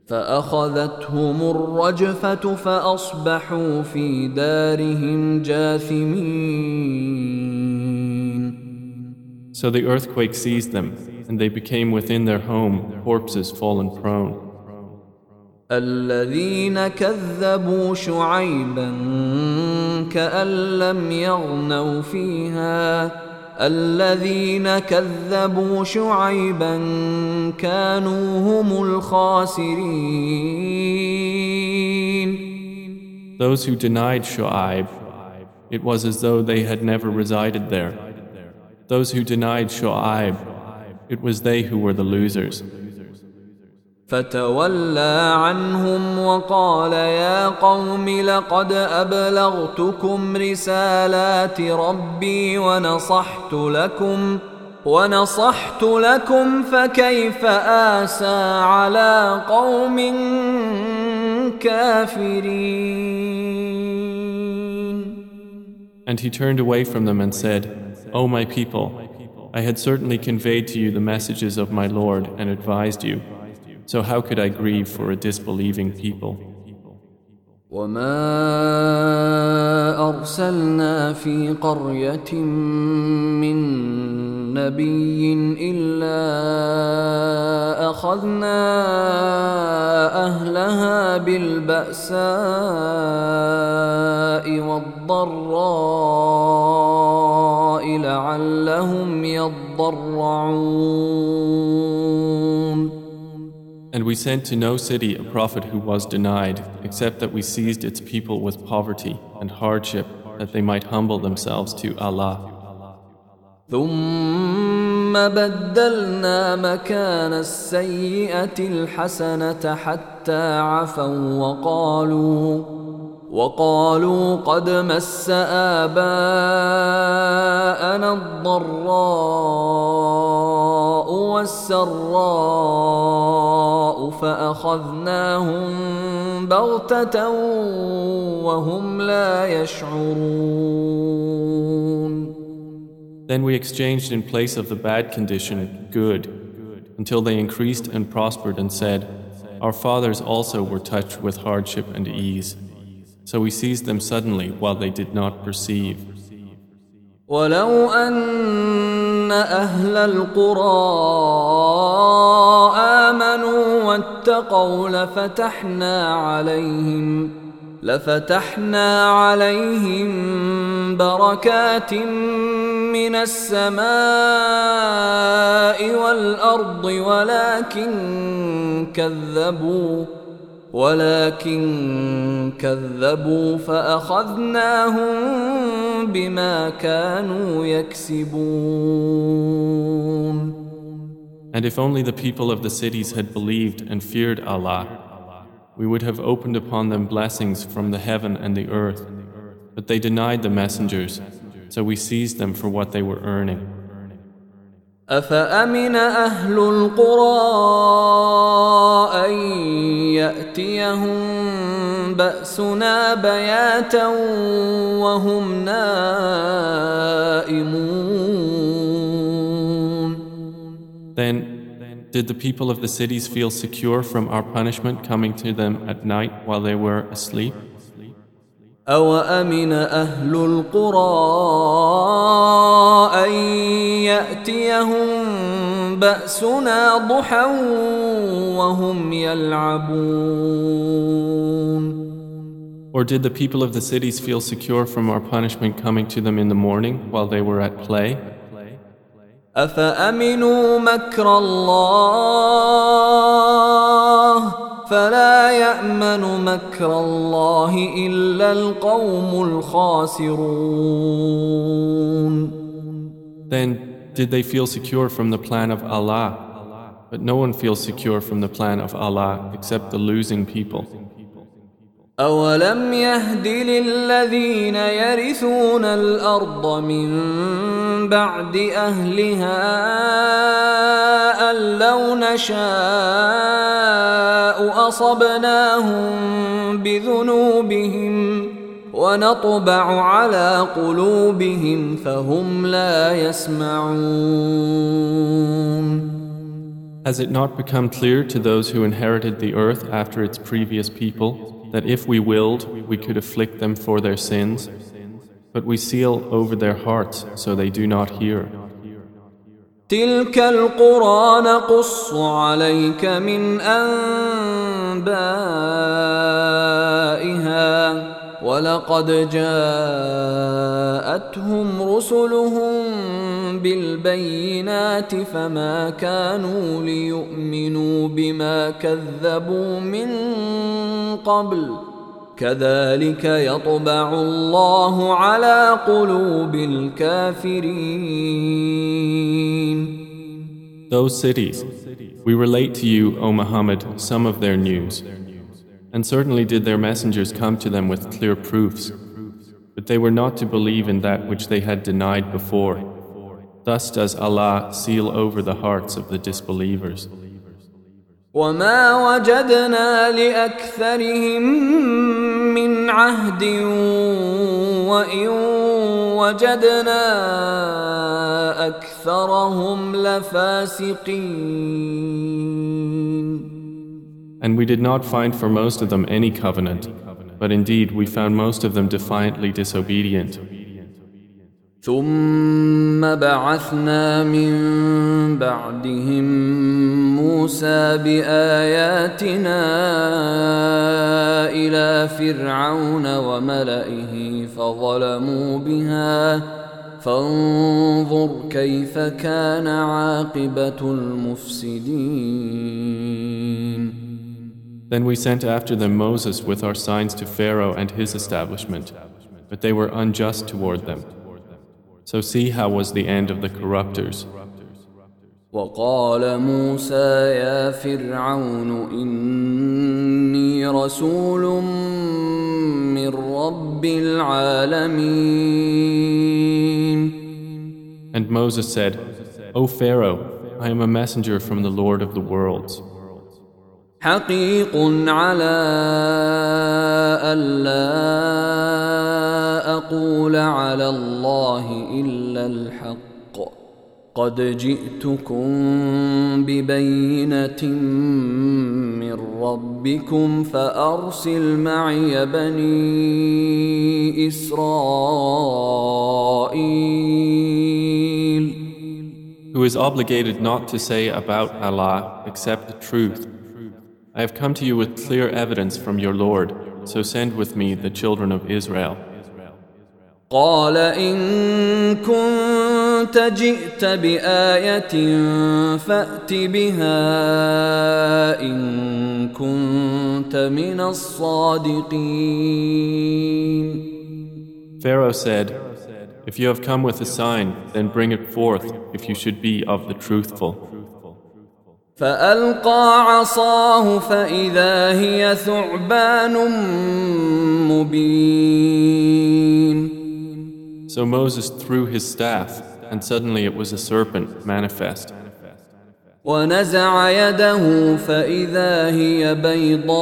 فأخذتهم الرجفة فأصبحوا في دارهم جاثمين So the earthquake seized them, and they became within their home corpses fallen prone. الذين كذبوا شعيبا كأن لم يغنوا فيها الذين كذبوا شعيبا كانوا هم الخاسرين Those who denied Shu'aib, it was as though they had never resided there. Those who denied Shu'aib, it was they who were the losers. فتولى عنهم وقال يا قوم لقد ابلغتكم رسالات ربي ونصحت لكم ونصحت لكم فكيف اسى على قوم كافرين And he turned away from them and said, O my people, I had certainly conveyed to you the messages of my Lord and advised you. So how could I grieve for a disbelieving people? وما أرسلنا في قرية من نبي إلا أخذنا أهلها بالبأساء والضراء لعلهم يضرعون And we sent to no city a prophet who was denied, except that we seized its people with poverty and hardship, that they might humble themselves to Allah. ثم بدلنا مكان السيئة الحسنة حتى عفوا وقالوا وقالوا قد مس آباءنا الضراء والسراء فأخذناهم بغتة وهم لا يشعرون Then we exchanged in place of the bad condition good, until they increased and prospered and said, Our fathers also were touched with hardship and ease. So we seized them suddenly while they did not perceive. ولو أن أهل القرى آمنوا واتقوا لفتحنا عليهم لفتحنا عليهم بركات من السماء والأرض ولكن كذبوا ولكن كذبوا فأخذناهم بما كانوا يكسبون And if only the people of the cities had believed and feared Allah, we would have opened upon them blessings from the heaven and the earth. But they denied the messengers, so we seized them for what they were earning. أفأمن أهل القرى أن يأتيهم بأسنا بياتا وهم نائمون Then did the people of the cities feel secure from our punishment coming to them at night while they were asleep? أوأمن أهل القرى أن يأتيهم بأسنا ضحى وهم يلعبون Or did the people of the cities feel secure from our punishment coming to them in the morning while they were at play? أفأمنوا مكر الله فلا يأمن مكر الله إلا القوم الخاسرون Then did they feel secure from the plan of Allah? But no one feels secure from the plan of Allah except the losing people. أولم يهد للذين يرثون الأرض من بعد أهلها أن لو نشاء أصبناهم بذنوبهم ونطبع على قلوبهم فهم لا يسمعون Has it not become clear to those who inherited the earth after its previous people? that if we willed, we could afflict them for their sins? But we seal over their hearts so they do not hear. تلك القرى نقص عليك من أنبائها ولقد جاءتهم رسلهم بالبينات فما كانوا ليؤمنوا بما كذبوا من قبل كذلك يطبع الله على قلوب الكافرين Those cities, we relate to you, O Muhammad, some of their news. And certainly did their messengers come to them with clear proofs, but they were not to believe in that which they had denied before. Thus does Allah seal over the hearts of the disbelievers. وما وجدنا لأكثرهم من عهد وإن وجدنا أكثرهم لفاسقين And we did not find for most of them any covenant, but indeed we found most of them defiantly disobedient. ثم بعثنا من بعدهم موسى باياتنا إلى فرعون وملئه فظلموا بها فانظر كيف كان عاقبة المفسدين Then we sent after them Moses with our signs to Pharaoh and his establishment, but they were unjust toward them. So see how was the end of the corruptors. وقال موسى يا فرعون إني رسول من رب العالمين And Moses said, O Pharaoh, I am a messenger from the Lord of the worlds. حقيق على ألا أقول على الله إلا الحق قد جئتكم ببينة من ربكم فأرسل معي بني إسرائيل Who is obligated not to say about Allah except the truth I have come to you with clear evidence from your Lord, so send with me the children of Israel. قال إن كنت جئت بآية فأت بها إن كنت من الصادقين Pharaoh said, If you have come with a sign, then bring it forth if you should be of the truthful. فألقى عصاه فإذا هي ثعبان مبين So Moses threw his staff, and suddenly it was a serpent manifest. ونزع يده فإذا هي بيضاء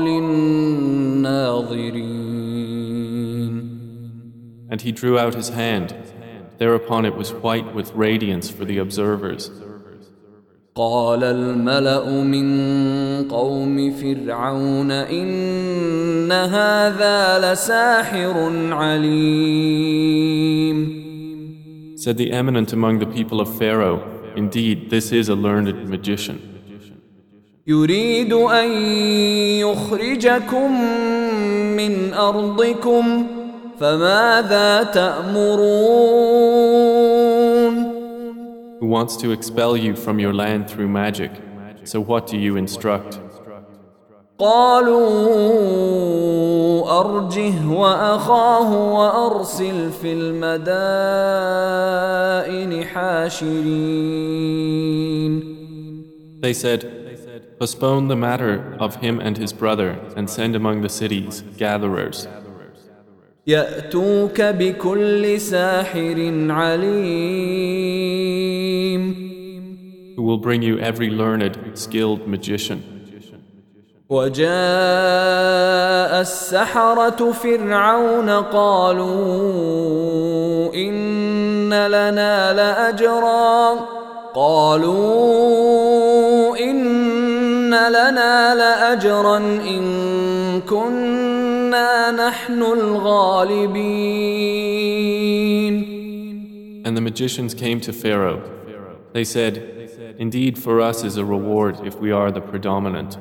للناظرين And he drew out his hand, Thereupon it was white with radiance for the observers. قال الملأ من قوم فرعون إن هذا لساحر عليم Said the eminent among the people of Pharaoh, Indeed, this is a learned magician. يريد أن يخرجكم من أرضكم فماذا تأمرون Who wants to expel you from your land through magic. So what do you instruct? قالوا أرجه وأخاه وأرسل في المدائن حاشرين They said, Postpone the matter of him and his brother and send among the cities gatherers. يأتوك بكل ساحر عليم Who will bring you every learned, skilled magician. وجاء السحرة فرعون قالوا إن لنا لأجرا قالوا إن لنا لأجرا إن كنا نحن الغالبين And the magicians came to Pharaoh. They said, Indeed, for us is a reward if we are the predominant.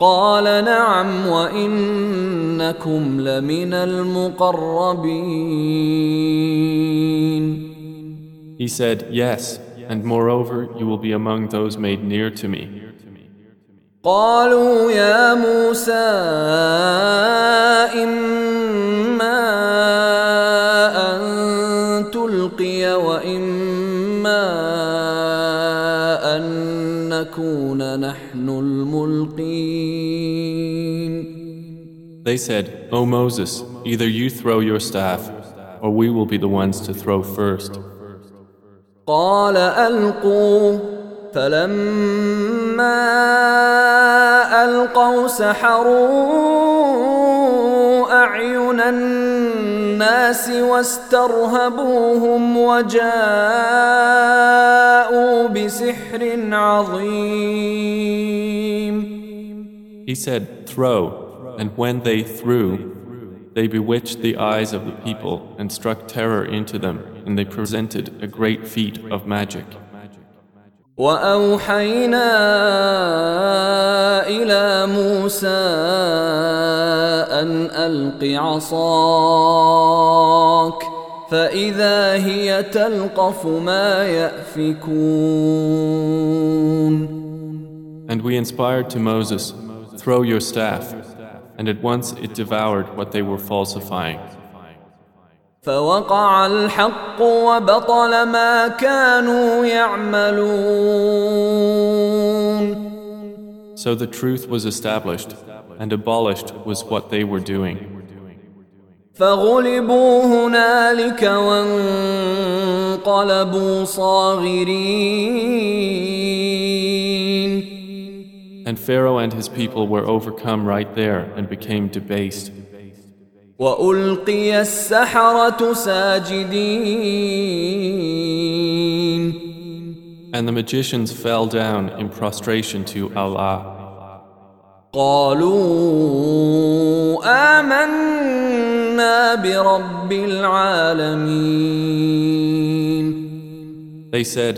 قال نعم وإنكم لمن المقربين He said, Yes, and moreover, you will be among those made near to me. قالوا يا موسى إما أن تلقي وإما أن نكون نحن الملقين They said, O Moses, either you throw your staff, or we will be the ones to throw first. قال ألقوا فلما ألقوا سحروا أعين الناس واسترهبوهم وجاءوا بسحر عظيم He said, Throw, and when they threw, they bewitched the eyes of the people and struck terror into them, and they presented a great feat of magic. واوحينا إلى موسى ان الق عصاك فاذا هي تلقف ما يافكون And we inspired to Moses, throw your staff, and at once it devoured what they were falsifying. فوقع الحق وبطل ما كانوا يعملون So the truth was established and abolished was what they were doing. فغلبوا هنالك وانقلبوا صاغرين And Pharaoh and his people were overcome right there and became debased. والقي السحره ساجدين And the magicians fell down in prostration to Allah. قالوا آمنا برب العالمين They said,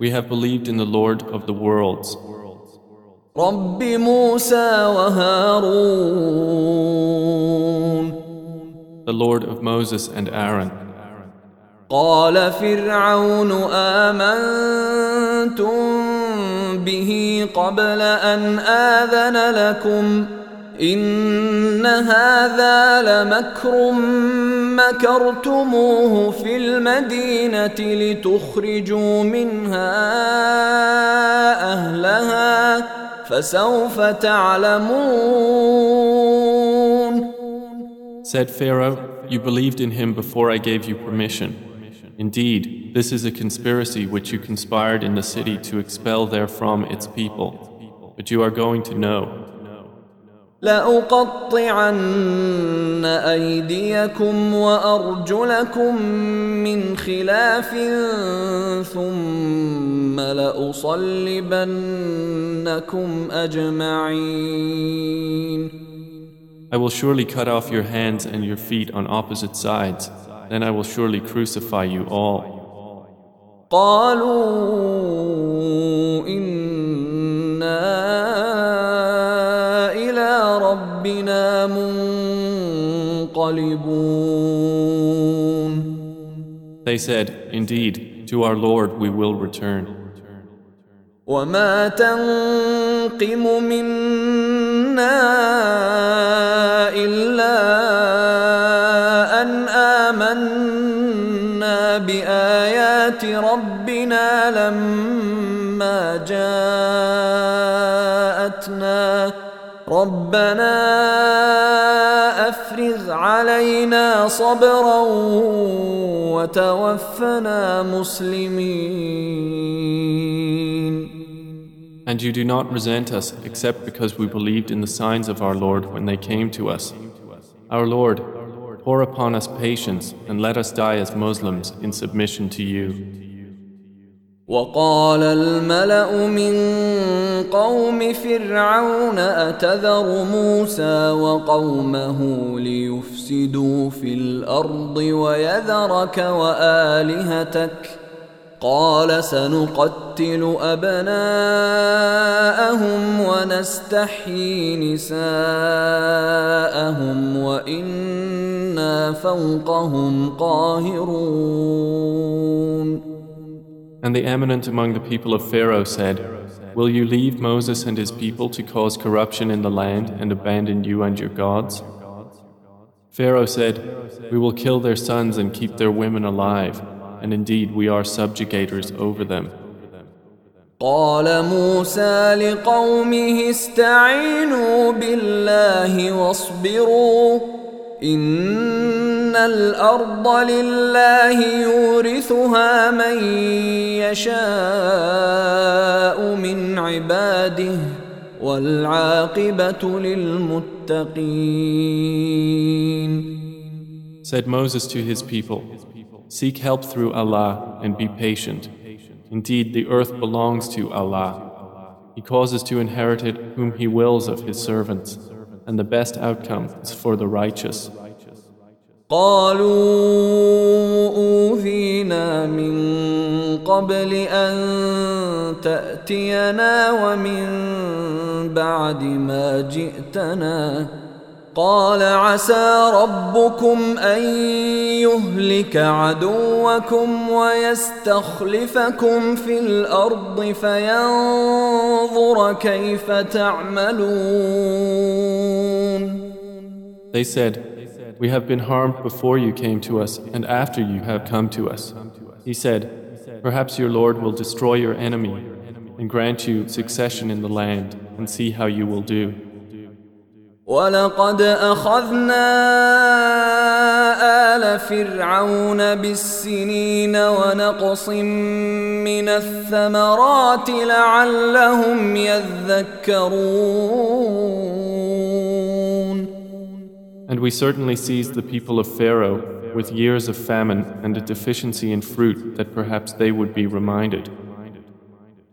We have believed in the Lord of the worlds, رب موسى وهارون the Lord of Moses and Aaron. قال فرعون آمنتم به قبل أن آذن لكم إن هذا لمكر مكرتموه في المدينة لتخرجوا منها أهلها فسوف تعلمون Said Pharaoh, You believed in him before I gave you permission. Indeed, this is a conspiracy which you conspired in the city to expel therefrom its people. But you are going to know. لأقطعن أيديكم وأرجلكم من خلاف ثم لأصلبنكم أجمعين I will surely cut off your hands and your feet on opposite sides. Then I will surely crucify you all. قالوا إنا إلى ربنا منقلبون They said, Indeed, to our Lord we will return. وما تنقم منا إلا أن آمنا بآيات ربنا لما جاءتنا. ربنا أفرغ علينا صبرا وتوفنا مسلمين. And you do not resent us except because we believed in the signs of our Lord when they came to us. Our Lord, pour upon us patience and let us die as Muslims in submission to you. وقال الملأ من قوم فرعون أتذر موسى وقومه ليفسدوا في الأرض ويذرك وآلهتك قال سنقتل أبناءهم ونستحيي نساءهم وإنا فوقهم قاهرون And the eminent among the people of Pharaoh said, Will you leave Moses and his people to cause corruption in the land and abandon you and your gods? Pharaoh said, We will kill their sons and keep their women alive, and indeed we are subjugators over them. قال موسى لقومه استعينوا بالله واصبروا إن الأرض لله يورثها من يشاء من عباده والعاقبة للمتقين Said Moses to his people, Seek help through Allah and be patient. Indeed, the earth belongs to Allah. He causes to inherit it whom He wills of His servants, and the best outcome is for the righteous. قالوا أوذينا من قبل أن تأتينا ومن بعد ما جئتنا قال عسى ربكم ان يهلك عدوكم ويستخلفكم في الارض فينظر كيف تعملون They said, We have been harmed before you came to us and after you have come to us. He said, Perhaps your Lord will destroy your enemy and grant you succession in the land and see how you will do. ولقد أخذنا آل فرعون بالسنين ونقص من الثمرات لعلهم يذكرون And we certainly seized the people of Pharaoh with years of famine and a deficiency in fruit that perhaps they would be reminded.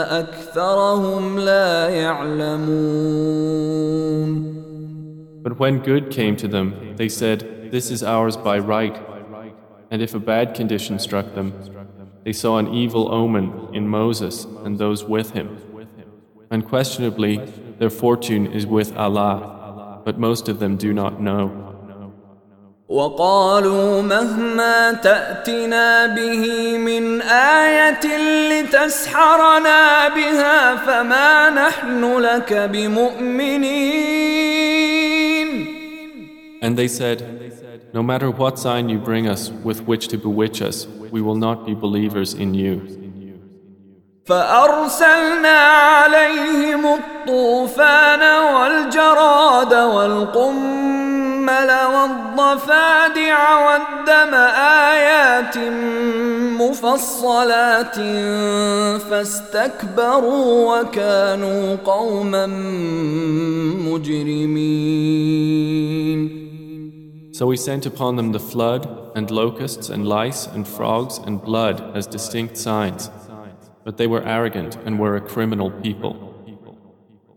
أكثرهم لا يعلمون But when good came to them, they said, This is ours by right. And if a bad condition struck them, they saw an evil omen in Moses and those with him. Unquestionably, their fortune is with Allah, but most of them do not know. وقالوا مهما تأتنا به من آية لتسحرنا بها فما نحن لك بمؤمنين And they said, No matter what sign you bring us with which to bewitch us, we will not be believers in you. فأرسلنا عليهم الطوفان والجراد والقمل والضفادع والدم آيات مفصلات فاستكبروا وكانوا قوما مجرمين So we sent upon them the flood, and locusts, and lice, and frogs, and blood as distinct signs. But they were arrogant and were a criminal people.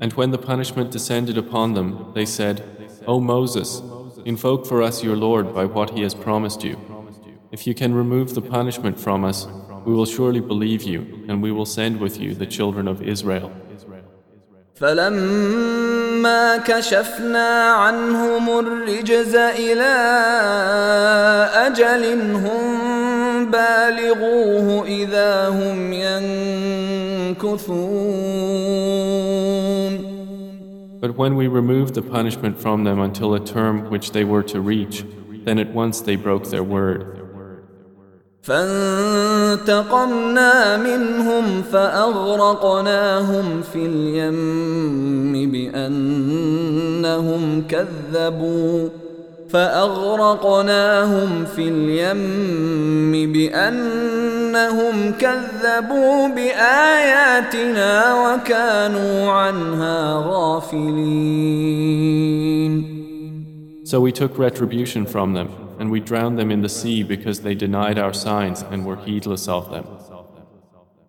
And when the punishment descended upon them, they said, O Moses, invoke for us your Lord by what he has promised you. If you can remove the punishment from us, we will surely believe you, and we will send with you the children of Israel. فلما كشفنا عنهم الرجز إلى أجل هم بالغوه إذا هم ينكثون But when we removed the punishment from them until a term which they were to reach, then at once they broke their word. فانتقمنا منهم فأغرقناهم في اليم بأنهم كذبوا فأغرقناهم في اليم بأنهم كذبوا بآياتنا وكانوا عنها غافلين So we took retribution from them, and we drowned them in the sea because they denied our signs and were heedless of them.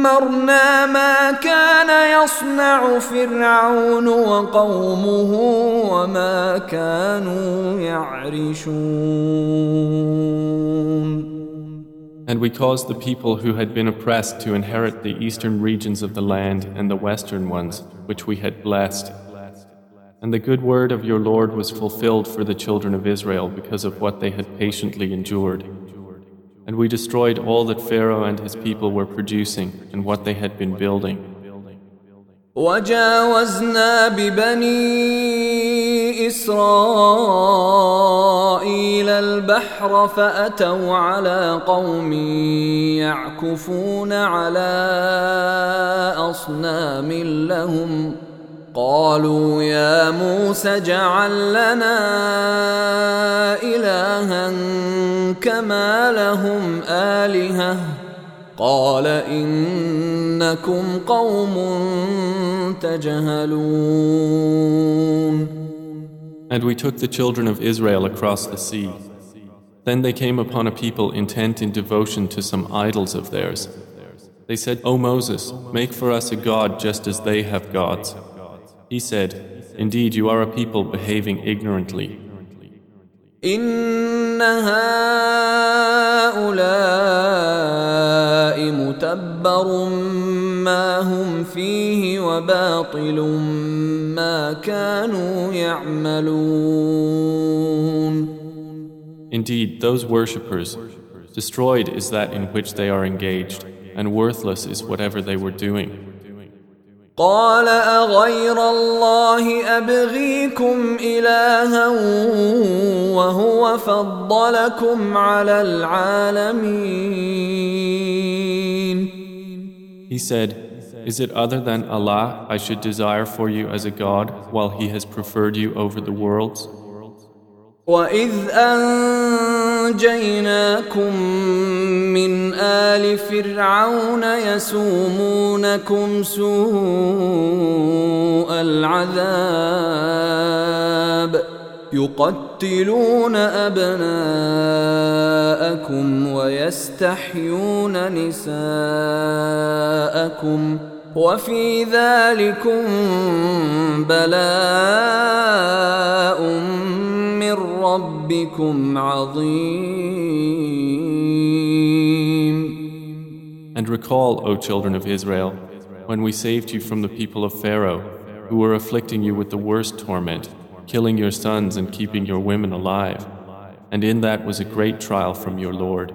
دمرنا ما كان يصنع فرعون وقومه وما كانوا يعرشون And we caused the people who had been oppressed to inherit the eastern regions of the land and the western ones, which we had blessed. And the good word of your Lord was fulfilled for the children of Israel because of what they had patiently endured. And we destroyed all that Pharaoh and his people were producing and what they had been building. وجاوزنا ببني إسرائيل البحر فأتوا على قوم يعكفون على أصنام لهم ۖ قالوا يا موسى اجعل لنا إلها كما لهم آلهة قال إنكم قوم تجهلون And we took the children of Israel across the sea. Then they came upon a people intent in devotion to some idols of theirs. They said, O Moses, make for us a god just as they have gods. He said, Indeed, you are a people behaving ignorantly. إن هؤلاء متبر ما هم فيه وباطل ما كانوا يعملون Indeed, those worshippers, destroyed is that in which they are engaged, and worthless is whatever they were doing. قال أغير الله أبغيكم إلها وهو فضلكم على العالمين He said, Is it other than Allah I should desire for you as a God while He has preferred you over the worlds? وإذ أنجيناكم من آل فرعون يسومونكم سوء العذاب يقتلون أبناءكم ويستحيون نساءكم وفي ذلكم بلاء من ربكم عظيم And recall, O children of Israel, when we saved you from the people of Pharaoh, who were afflicting you with the worst torment, killing your sons and keeping your women alive. And in that was a great trial from your Lord.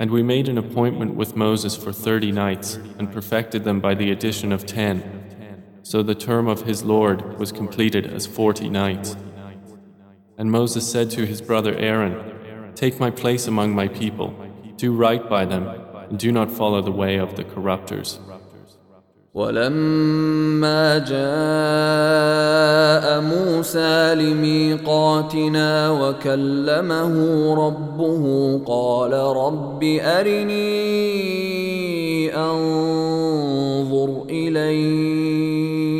And we made an appointment with Moses for thirty nights and perfected them by the addition of ten. So the term of his Lord was completed as forty nights. And Moses said to his brother Aaron, Take my place among my people, do right by them, and do not follow the way of the corruptors. ولما جاء موسى لميقاتنا وكلمه ربه قال رب أرني أنظر إليك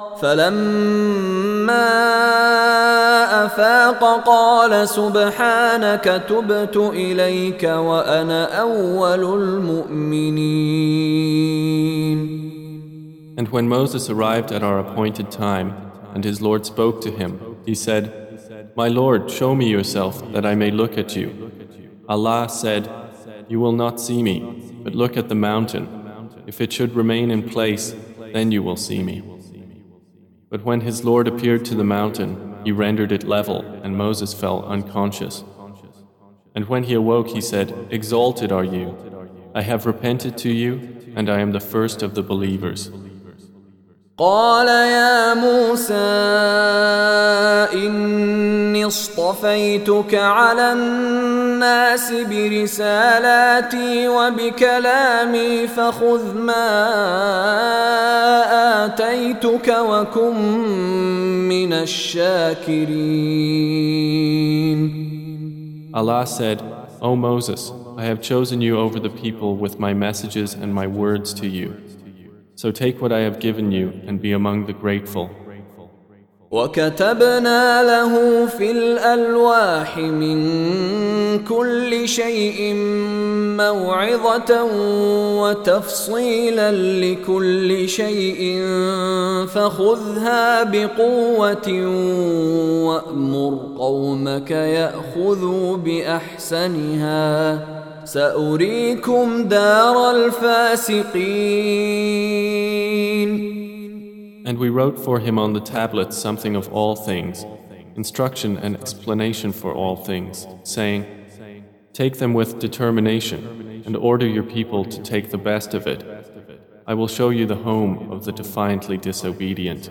فلما افاق قال سبحانك تبت اليك وانا اول المؤمنين And when Moses arrived at our appointed time, and his Lord spoke to him, he said, My Lord, show me yourself, that I may look at you. Allah said, You will not see me, but look at the mountain. If it should remain in place, then you will see me. But when his Lord appeared to the mountain, he rendered it level, and Moses fell unconscious. And when he awoke, he said, Exalted are you. I have repented to you, and I am the first of the believers. قال يا موسى إني اصطفيتك على الناس برسالاتي وبكلامي فخذ ما آتيتك وكن من الشاكرين Allah said, O Moses, I have chosen you over the people with my messages and my words to you. So take what I have given you and be among the grateful. وكتبنا له في الالواح من كل شيء موعظه وتفصيلا لكل شيء فخذها بقوه وامر قومك ياخذوا باحسنها ساريكم دار الفاسقين And we wrote for him on the tablets something of all things, instruction and explanation for all things, saying, Take them with determination and order your people to take the best of it. I will show you the home of the defiantly disobedient.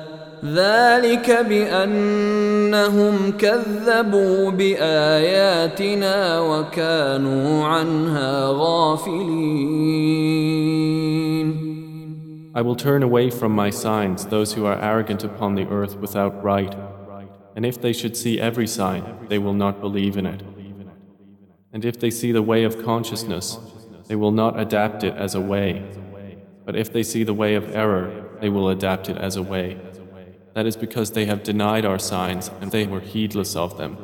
ذلك بانهم كذبوا باياتنا وكانوا عنها غافلين I will turn away from my signs those who are arrogant upon the earth without right and if they should see every sign they will not believe in it and if they see the way of consciousness they will not adapt it as a way but if they see the way of error they will adapt it as a way That is because they have denied our signs and they were heedless of them.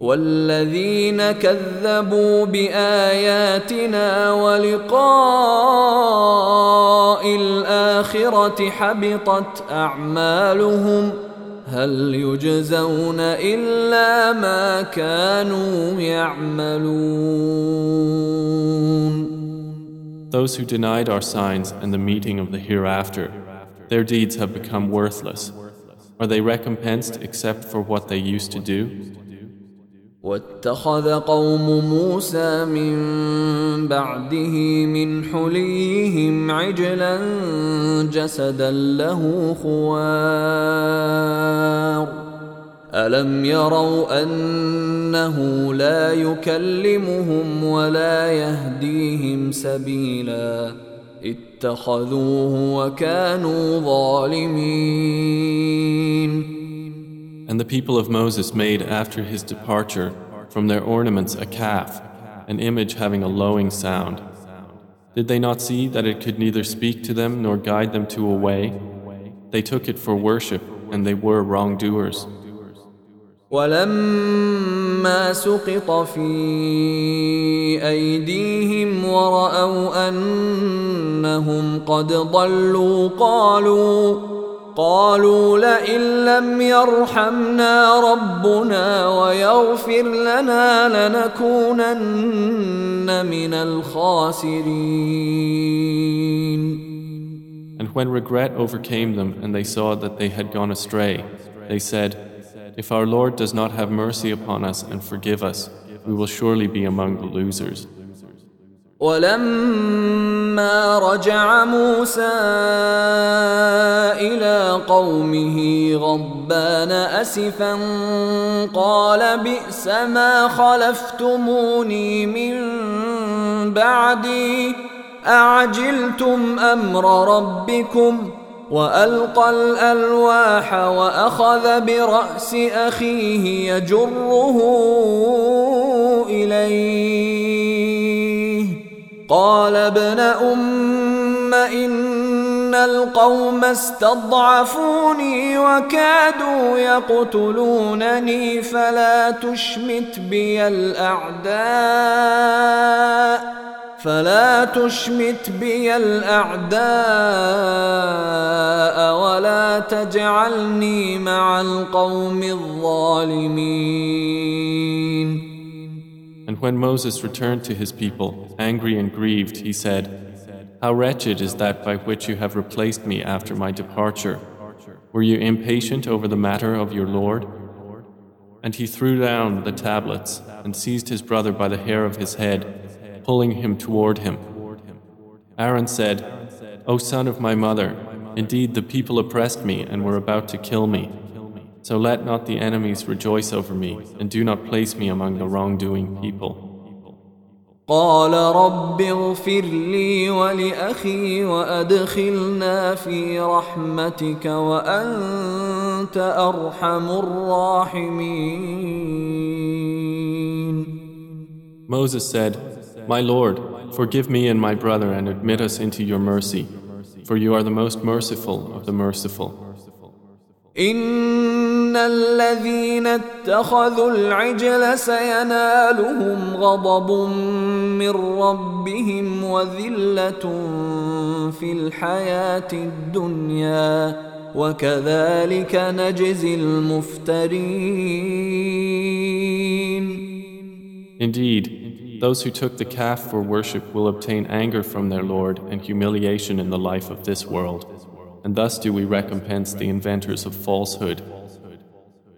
والذين كذبوا بآياتنا ولقاء الآخرة حبطت أعمالهم هل يجزون إلا ما كانوا يعملون Those who denied our signs and the meeting of the hereafter their deeds have become worthless. Are they recompensed except for what they used to do? واتخذ قوم موسى من بعده من حليهم عجلا جسدا له خوار الم يروا انه لا يكلمهم ولا يهديهم سبيلا اتخذوه وكانوا ظالمين And the people of Moses made after his departure from their ornaments a calf, an image having a lowing sound. Did they not see that it could neither speak to them nor guide them to a way? They took it for worship and they were wrongdoers. ولما سقط في ايديهم وراوا انهم قد ضلوا قالوا قالوا لئن لم يرحمنا ربنا ويغفر لنا لنكونن من الخاسرين. And when regret overcame them and they saw that they had gone astray, they said, If our Lord does not have mercy upon us and forgive us, we will surely be among the losers. ولما رجع موسى الى قومه غضبان اسفا قال بئس ما خلفتموني من بعدي اعجلتم امر ربكم وألقى الألواح وأخذ برأس أخيه يجره إليه. قال ابن أم إن القوم استضعفوني وكادوا يقتلونني فلا تشمت بي الأعداء. فلا تشمت بي الأعداء ولا تجعلني مع القوم الظالمين And when Moses returned to his people, angry and grieved, he said, How wretched is that by which you have replaced me after my departure. Were you impatient over the matter of your Lord? And he threw down the tablets and seized his brother by the hair of his head, pulling him toward him. Aaron said, O son of my mother, indeed the people oppressed me and were about to kill me. So let not the enemies rejoice over me, and do not place me among the wrongdoing people. قال رب اغفر لي ولأخي وأدخلنا في رحمتك وأنت أرحم الراحمين Moses said, My Lord, forgive me and my brother and admit us into your mercy, for you are the most merciful of the merciful. إن الذين اتخذوا العجل سينالهم غضب من ربهم وذلة في الحياة الدنيا وكذلك نجزي المفترين Indeed, those who took the calf for worship will obtain anger from their Lord and humiliation in the life of this world. And thus do we recompense the inventors of falsehood.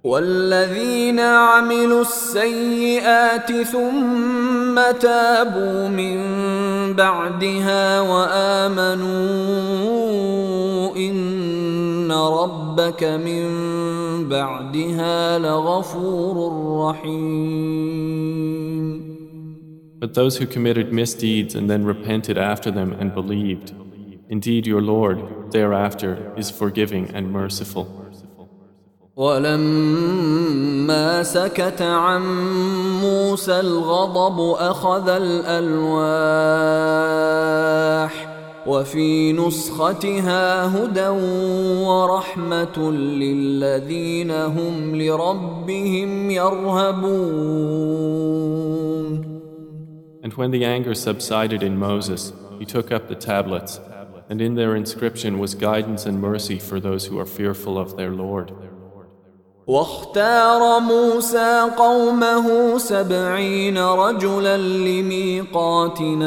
والذين عملوا السيئات ثم تابوا من بعدها وامنوا ان ربك من بعدها لغفور رحيم But those who committed misdeeds and then repented after them and believed, indeed your Lord thereafter is forgiving and merciful. ولما سكت عن موسى الغضب اخذ الالواح وفي نسختها هدى ورحمه للذين هم لربهم يرهبون And when the anger subsided in Moses, he took up the tablets, and in their inscription was guidance and mercy for those who are fearful of their Lord. واختار موسى قومه سبعين رجلا لميقاتنا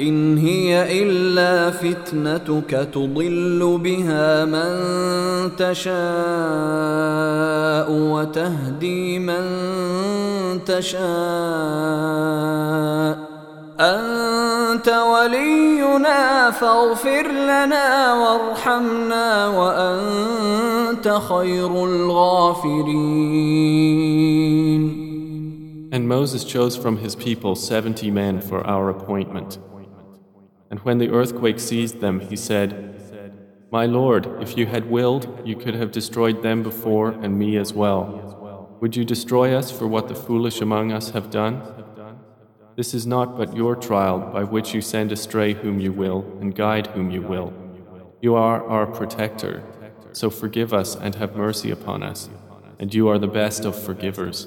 إن هي إلا فتنتك تضل بها من تشاء وتهدي من تشاء أنت ولينا فاغفر لنا وارحمنا وأنت خير الغافرين And Moses chose from his people seventy men for our appointment. And when the earthquake seized them, he said, My Lord, if you had willed, you could have destroyed them before and me as well. Would you destroy us for what the foolish among us have done? This is not but your trial by which you send astray whom you will and guide whom you will. You are our protector, so forgive us and have mercy upon us, and you are the best of forgivers.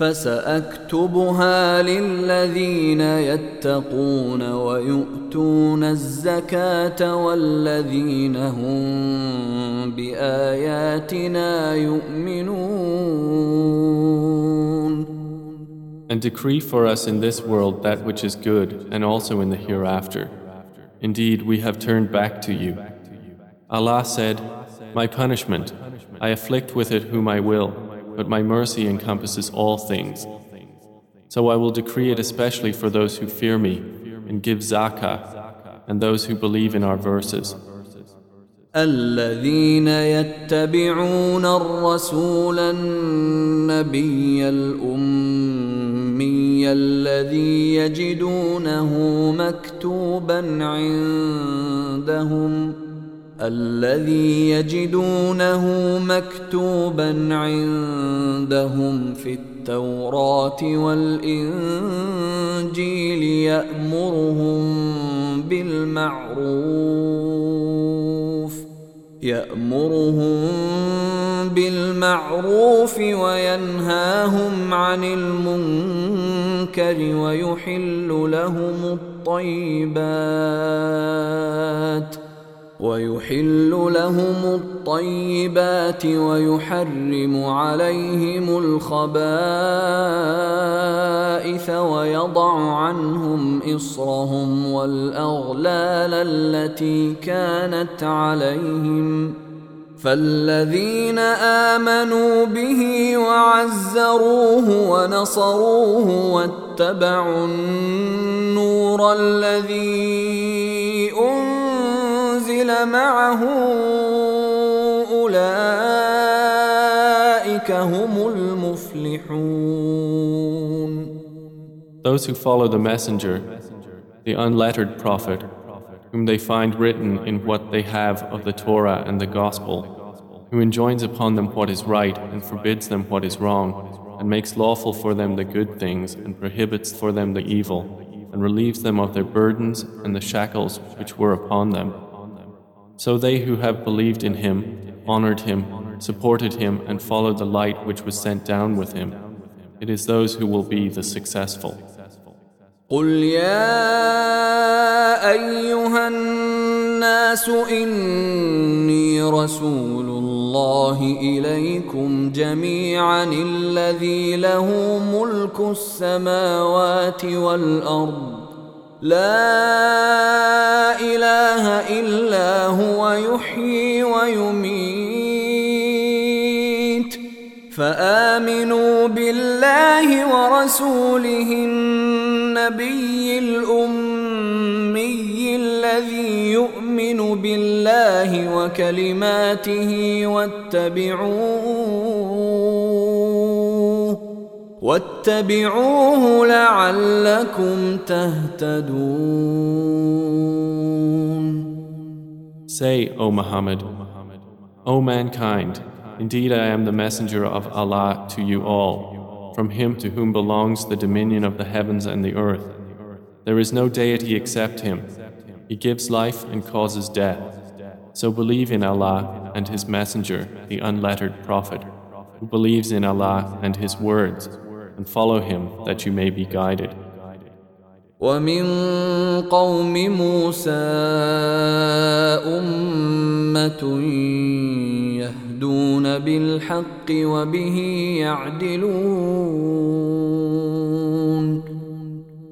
فساكتبها للذين يتقون ويؤتون الزكاه والذين هم باياتنا يؤمنون And decree for us in this world that which is good and also in the hereafter. Indeed, we have turned back to you. Allah said, My punishment, I afflict with it whom I will but my mercy encompasses all things. So I will decree it especially for those who fear me and give zakah and those who believe in our verses. الذين يتبعون الرسول النبي الأمي الذي يجدونه مكتوبا عندهم الذي يجدونه مكتوبا عندهم في التوراة والإنجيل يأمرهم بالمعروف يأمرهم بالمعروف وينهاهم عن المنكر ويحل لهم الطيبات ۖ. ويحل لهم الطيبات ويحرم عليهم الخبائث ويضع عنهم إصرهم والأغلال التي كانت عليهم. فالذين آمنوا به وعزروه ونصروه واتبعوا النور الذي معه أولئك هم المفلحون Those who follow the messenger, the unlettered prophet, whom they find written in what they have of the Torah and the Gospel, who enjoins upon them what is right and forbids them what is wrong, and makes lawful for them the good things and prohibits for them the evil, and relieves them of their burdens and the shackles which were upon them. So they who have believed in him, honored him, supported him, and followed the light which was sent down with him, it is those who will be the successful. قل يا أيها الناس إني رسول الله إليكم جميعا الذي له ملك السماوات والأرض لا إله إلا هو يحيي ويميت. فآمنوا بالله ورسوله النبي الأمي الذي يؤمن بالله وكلماته واتبعوه. واتبعوه لعلكم تهتدون Say, O Muhammad, O mankind, indeed I am the messenger of Allah to you all, from him to whom belongs the dominion of the heavens and the earth. There is no deity except him. He gives life and causes death. So believe in Allah and His Messenger, the unlettered Prophet, who believes in Allah and His words and follow him that you may be guided. ومن قوم موسى أمة يهدون بالحق وبه يعدلون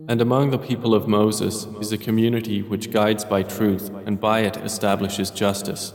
And among the people of Moses is a community which guides by truth and by it establishes justice.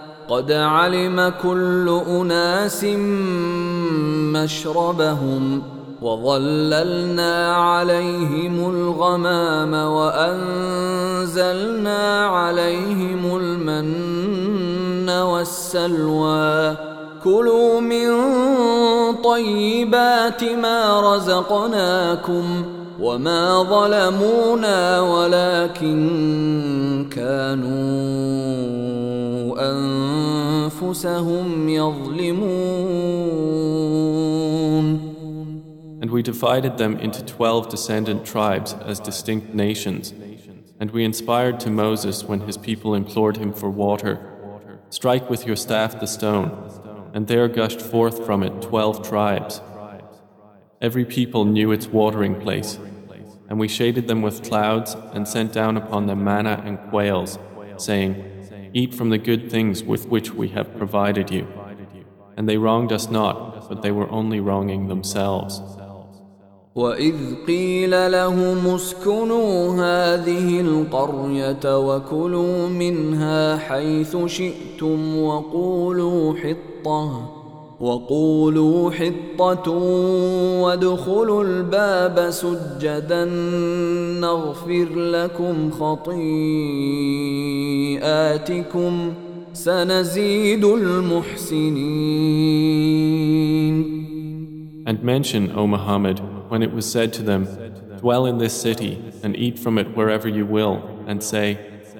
قد علم كل أناس مشربهم وظللنا عليهم الغمام وأنزلنا عليهم المن والسلوى. كلوا من طيبات ما رزقناكم وما ظلمونا ولكن كانوا انفسهم يظلمون And we divided them into twelve descendant tribes as distinct nations. And we inspired to Moses when his people implored him for water Strike with your staff the stone, and there gushed forth from it twelve tribes. Every people knew its watering place, and we shaded them with clouds and sent down upon them manna and quails, saying, Eat from the good things with which we have provided you. And they wronged us not, but they were only wronging themselves. وإذ قيل لهم اسكنوا هذه القرية وكلوا منها حيث شئتم وقولوا حطة وقولوا حطة وادخلوا الباب سجدا نغفر لكم خطيئاتكم سنزيد المحسنين And mention, O Muhammad, when it was said to them, Dwell in this city and eat from it wherever you will, and say,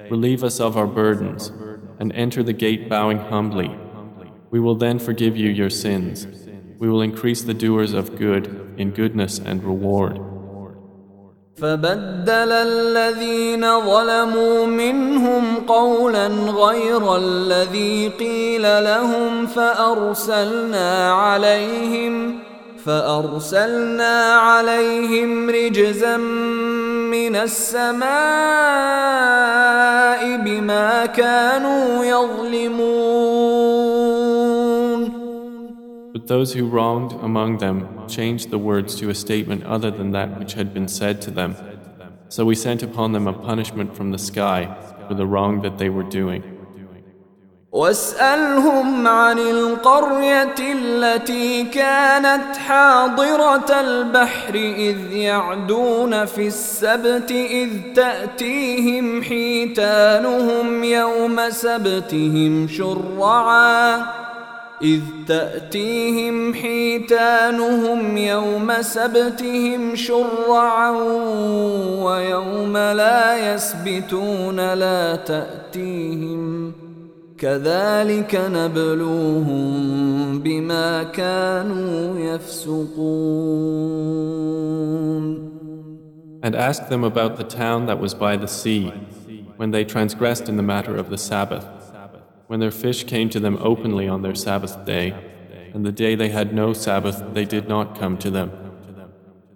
Relieve us of our burdens, and enter the gate bowing humbly. We will then forgive you your sins. We will increase the doers of good in goodness and reward. فبدل الذين ظلموا منهم قولا غير الذي قيل لهم فأرسلنا عليهم فأرسلنا عليهم رجزا من السماء بما كانوا يظلمون But those who wronged among them changed the words to a statement other than that which had been said to them. So we sent upon them a punishment from the sky for the wrong that they were doing. واسألهم عن القرية التي كانت حاضرة البحر إذ يعدون في السبت إذ تأتيهم حيتانهم يوم سبتهم شرعا إذ تأتيهم حيتانهم يوم سبتهم شرعا ويوم لا يسبتون لا تأتيهم كذلك نبلوهم بما كانوا يفسقون And ask them about the town that was by the sea, when they transgressed in the matter of the Sabbath, when their fish came to them openly on their Sabbath day, and the day they had no Sabbath they did not come to them.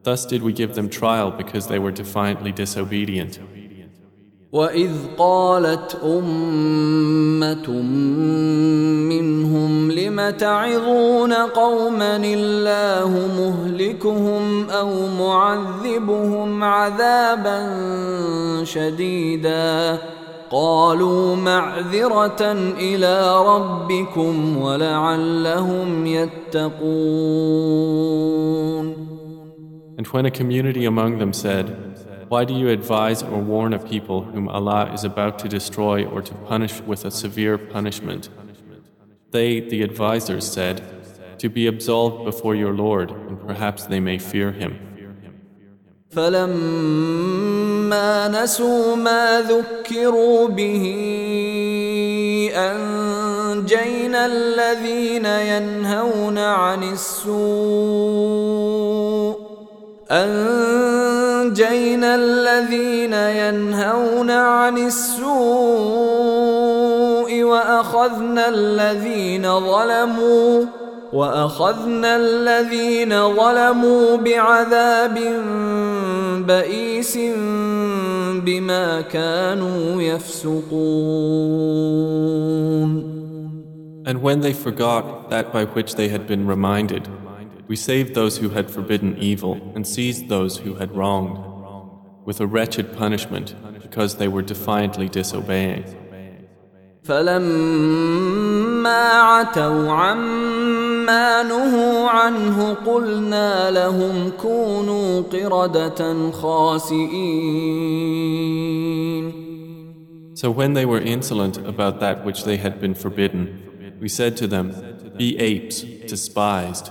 Thus did we give them trial because they were defiantly disobedient. واذ قالت امه منهم لم تعظون قوما الله مهلكهم او معذبهم عذابا شديدا قالوا معذره الى ربكم ولعلهم يتقون And when a community among them said, Why do you advise or warn a people whom Allah is about to destroy or to punish with a severe punishment? They, the advisers, said, To be absolved before your Lord, and perhaps they may fear Him. فلما نسوا ما ذكروا به أنجينا الذين ينهون عن السوء. أنجينا الذين ينهون عن السوء وأخذنا الذين ظلموا. وأخذنا الذين ظلموا بعذاب بئيس بما كانوا يفسقون And when they forgot that by which they had been reminded, we saved those who had forbidden evil and seized those who had wronged with a wretched punishment because they were defiantly disobeying. فلما عتوا عما نهوا عنه قلنا لهم كونوا قردة خاسئين So when they were insolent about that which they had been forbidden, we said to them, be apes, despised.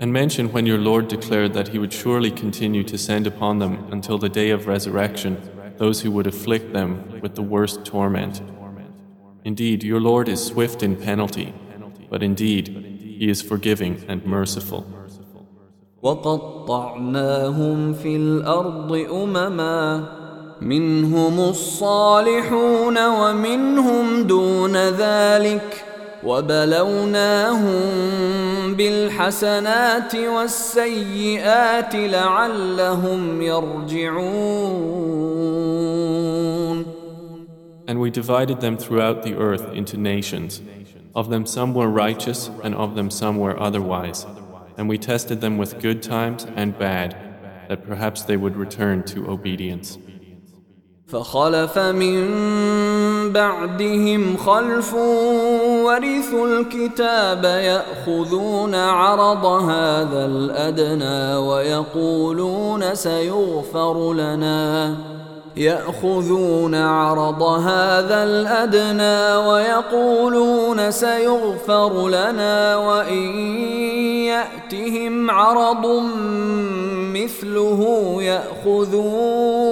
And mention when your Lord declared that He would surely continue to send upon them until the day of resurrection those who would afflict them with the worst torment. Indeed, your Lord is swift in penalty, but indeed, He is forgiving and merciful. وقطعناهم في الأرض أمما منهم الصالحون ومنهم دون ذلك وبلوناهم بالحسنات والسيئات لعلهم يرجعون And we divided them throughout the earth into nations. Of them some were righteous, and of them some were otherwise. And we tested them with good times and bad, that perhaps they would return to obedience. فخلف من بعدهم خلف ورثوا الكتاب يأخذون عرض هذا الأدنى ويقولون سيغفر لنا. يأخذون عرض هذا الأدنى ويقولون سيغفر لنا وإن يأتهم عرض مثله ياخذوه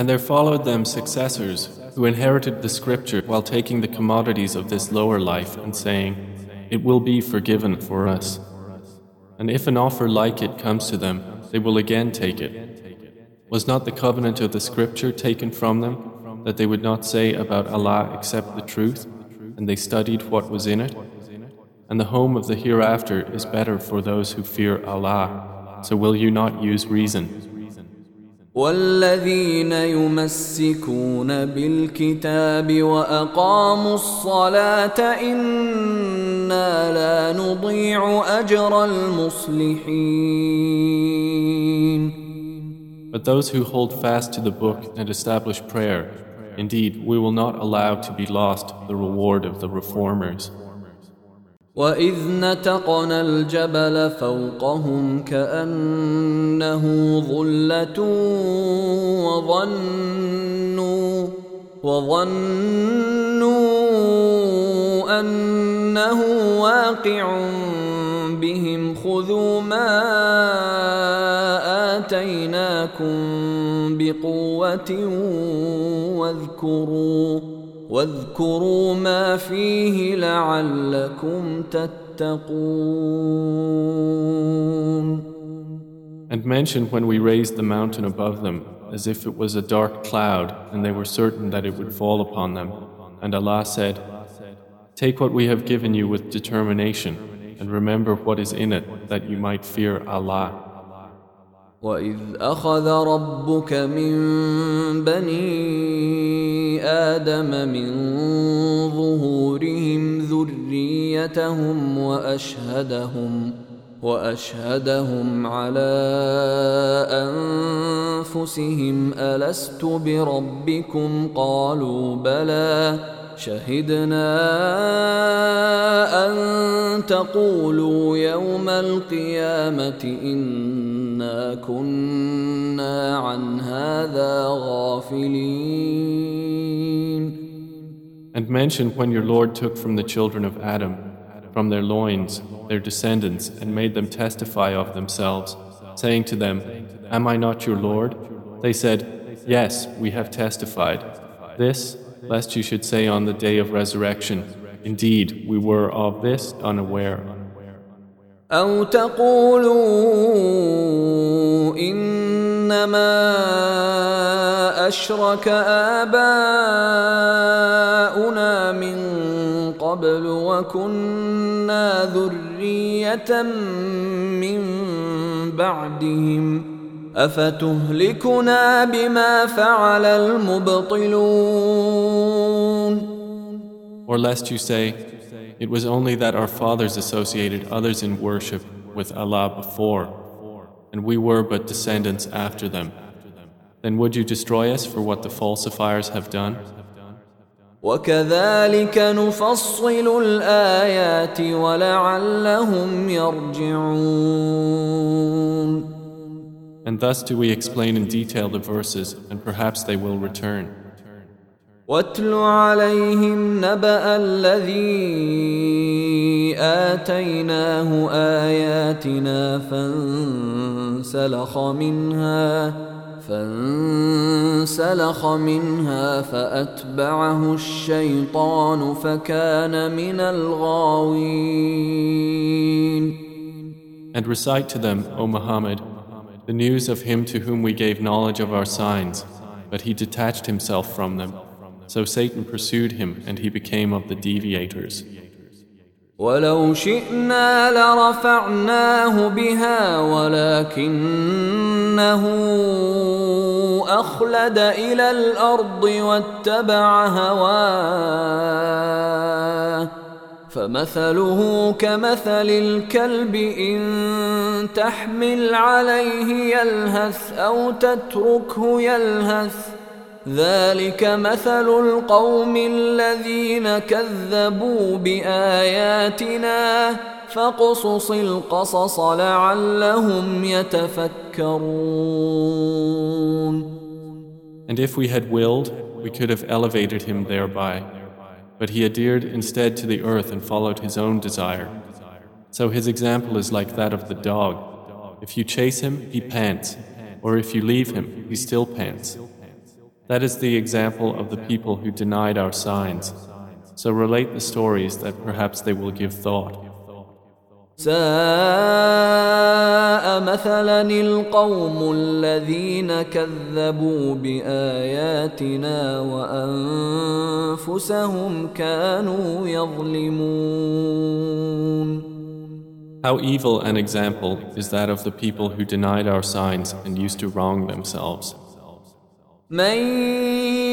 And there followed them successors who inherited the scripture while taking the commodities of this lower life and saying, It will be forgiven for us. And if an offer like it comes to them, they will again take it. Was not the covenant of the scripture taken from them that they would not say about Allah except the truth, and they studied what was in it? And the home of the hereafter is better for those who fear Allah. So will you not use reason? والذين يمسكون بالكتاب واقاموا الصلاه أنا لا نضيع اجر المصلحين But those who hold fast to the book and establish prayer, indeed, we will not allow to be lost the reward of the reformers. واذ نتقنا الجبل فوقهم كانه ظله وظنوا وظنوا انه واقع بهم خذوا ما اتيناكم بقوه واذكروا واذكروا ما فيه لعلكم تتقون And mention when we raised the mountain above them as if it was a dark cloud and they were certain that it would fall upon them. And Allah said, Take what we have given you with determination and remember what is in it that you might fear Allah. واذ اخذ ربك من بني آدم من ظهورهم ذريتهم واشهدهم واشهدهم على انفسهم الست بربكم قالوا بلى شهدنا ان تقولوا يوم القيامه انا كنا عن هذا غافلين And mention when your Lord took from the children of Adam, from their loins, their descendants, and made them testify of themselves, saying to them, Am I not your Lord? They said, Yes, we have testified. This, lest you should say on the day of resurrection, Indeed, we were of this unaware. أو تقولوا إنما أشرك آباؤنا من قبل وكنا ذرية من بعدهم أفتهلكنا بما فعل المبطلون Or lest you say, It was only that our fathers associated others in worship with Allah before, and we were but descendants after them. Then would you destroy us for what the falsifiers have done? وكذلك نفصل الآيات ولعلهم يرجعون And thus do we explain in detail the verses, and perhaps they will return. واتل عليهم نبأ الذي آتيناه آياتنا فانسلخ منها فانسلخ منها فأتبعه الشيطان فكان من الغاوين And recite to them, O Muhammad, the news of him to whom we gave knowledge of our signs, but he detached himself from them. So Satan pursued him and he became of the deviators. ولو شئنا لرفعناه بها ولكنه اخلد الى الارض واتبع هواه فمثله كمثل الكلب إن تحمل عليه يلهث أو تتركه يلهث. ذلك مثل القوم الذين كذبوا بآياتنا. فاقصص القصص لعلهم يتفكرون. And if we had willed, we could have elevated him thereby. But he adhered instead to the earth and followed his own desire. So his example is like that of the dog. If you chase him, he pants, or if you leave him, he still pants. That is the example of the people who denied our signs. So relate the stories that perhaps they will give thought. ساء مثلا القوم الذين كذبوا بآياتنا وأنفسهم كانوا يظلمون How evil an example is that of the people who denied our signs and used to wrong themselves. من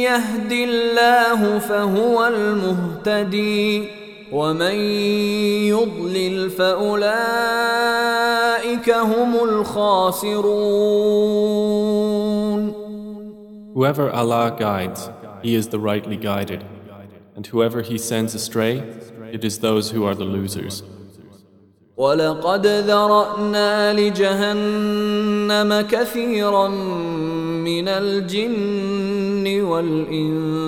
يهد الله فهو المهتدي ومن يضلل فاولئك هم الخاسرون Whoever Allah guides, he is the rightly guided, and whoever he sends astray, it is those who are the losers. ولقد ذرأنا لجهنم كثيرا من الجن والإنس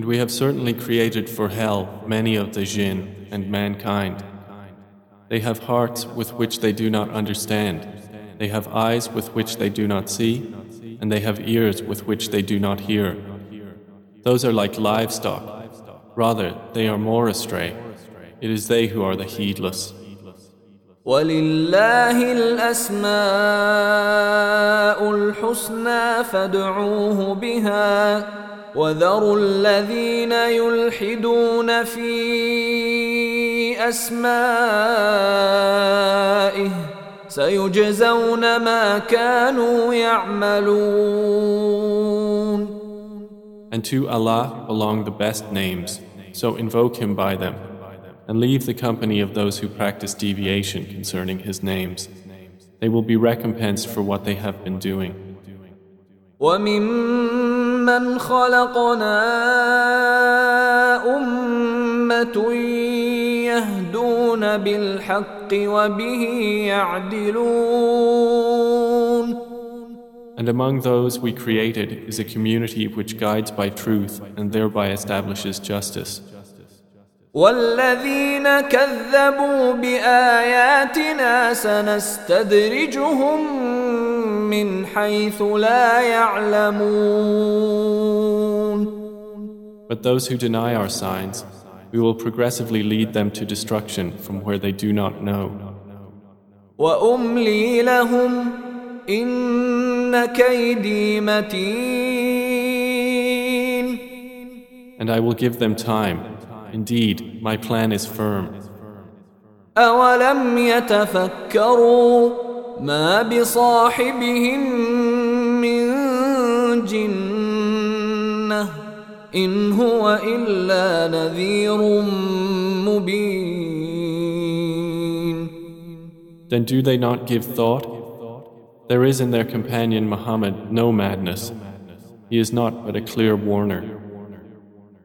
And we have certainly created for hell many of the jinn and mankind. They have hearts with which they do not understand, they have eyes with which they do not see, and they have ears with which they do not hear. Those are like livestock. Rather, they are more astray. It is they who are the heedless. ولله الأسماء الحسنى فادعوه بها وذروا الذين يلحدون في أسمائه سيجزون ما كانوا يعملون And to Allah belong the best names, so invoke Him by them, and leave the company of those who practice deviation concerning His names. They will be recompensed for what they have been doing. وممن خلقنا أمة يهدون بالحق وبه يعدلون And among those we created is a community which guides by truth and thereby establishes justice. والذين كذبوا بآياتنا سنستدرجهم من حيث لا يعلمون But those who deny our signs, we will progressively lead them to destruction from where they do not know. وأملي لهم إن كيدي متين And I will give them time Indeed, my plan is firm. أولم يتفكروا ما بصاحبهم من جنة إن هو إلا نذير مبين Then do they not give thought? There is in their companion Muhammad no madness. He is not but a clear warner.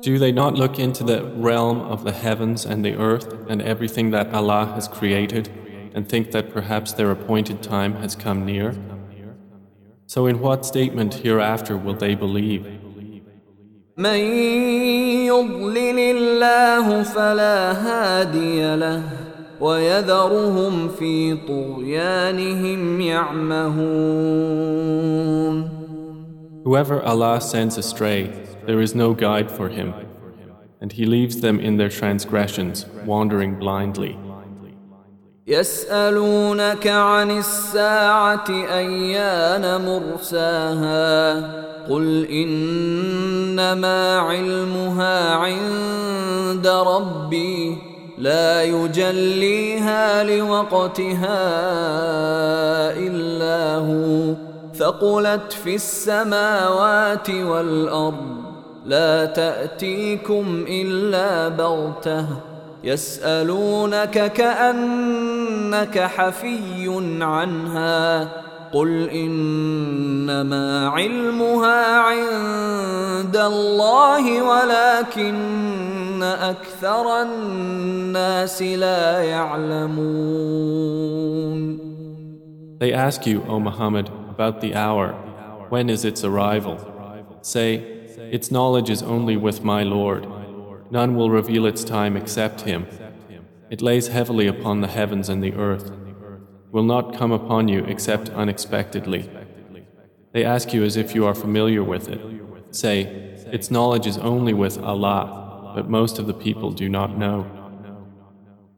Do they not look into the realm of the heavens and the earth and everything that Allah has created and think that perhaps their appointed time has come near? So, in what statement hereafter will they believe? من يضلل الله فلا هادي له ويذرهم في طغيانهم يعمهون Whoever Allah sends astray there is no guide for him, and he leaves them in their transgressions, wandering blindly. يسألونك عن الساعة أيان مرساها قل إنما علمها عند ربي لا يجليها لوقتها إلا هو ثقلت في السماوات والأرض لا تأتيكم إلا بغتة يسألونك كأنك حفي عنها قل إنما علمها عند الله ولكن أكثر الناس لا يعلمون They ask you, O Muhammad, about the hour. When is its arrival? Say, Its knowledge is only with my Lord. None will reveal its time except Him. It lays heavily upon the heavens and the earth, will not come upon you except unexpectedly. They ask you as if you are familiar with it. Say, its knowledge is only with Allah, but most of the people do not know.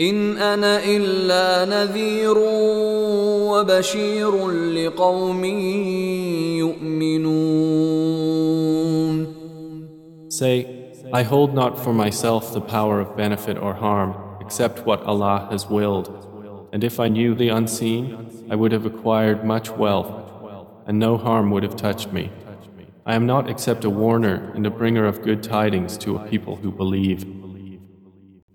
ان انا الا نذير وبشير لقوم يؤمنون Say, I hold not for myself the power of benefit or harm except what Allah has willed. And if I knew the unseen, I would have acquired much wealth, and no harm would have touched me. I am not except a warner and a bringer of good tidings to a people who believe.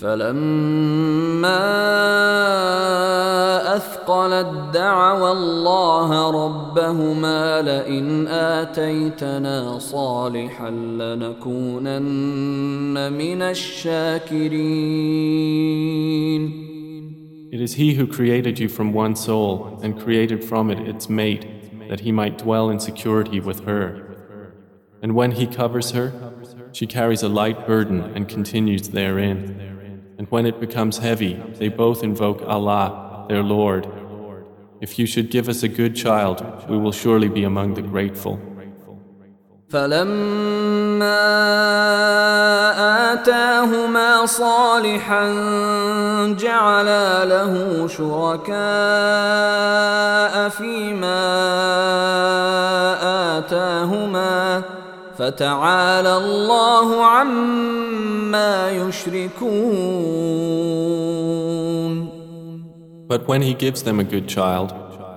فلما اثقلت دعوا الله ربهما لئن اتيتنا صالحا لنكونن من الشاكرين It is He who created you from one soul and created from it its mate that He might dwell in security with her. And when He covers her, she carries a light burden and continues therein. And when it becomes heavy, they both invoke Allah, their Lord. If you should give us a good child, we will surely be among the grateful. فلما آتاهما صالحا جعلا له شركاء فيما آتاهما فتعالى الله عما يشركون But when he gives them a good child,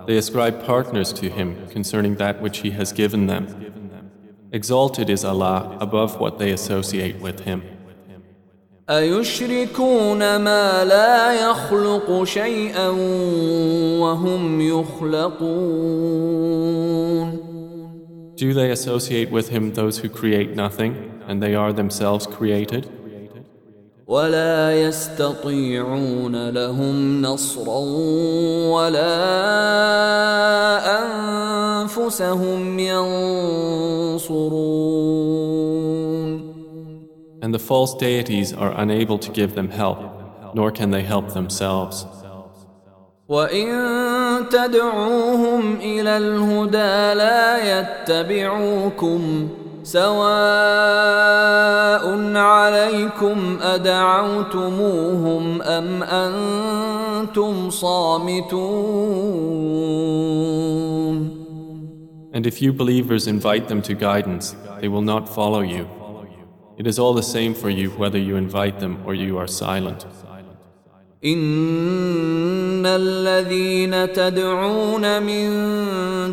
they ascribe partners to him concerning that which he has given them. Exalted is Allah above what they associate with him. أيشركون ما لا يخلق شيئا وهم يخلقون Do they associate with him those who create nothing and they are themselves created? ولا يستطيعون لهم نصرا ولا أنفسهم ينصرون And the false deities are unable to give them help, nor can they help themselves. وإن تدعوهم إلى الهدى لا يتبعوكم سواء عليكم أدعوتموهم أم أنتم صامتون And if you believers invite them to guidance, they will not follow you. It is all the same for you whether you invite them or you are silent. إن الذين تدعون من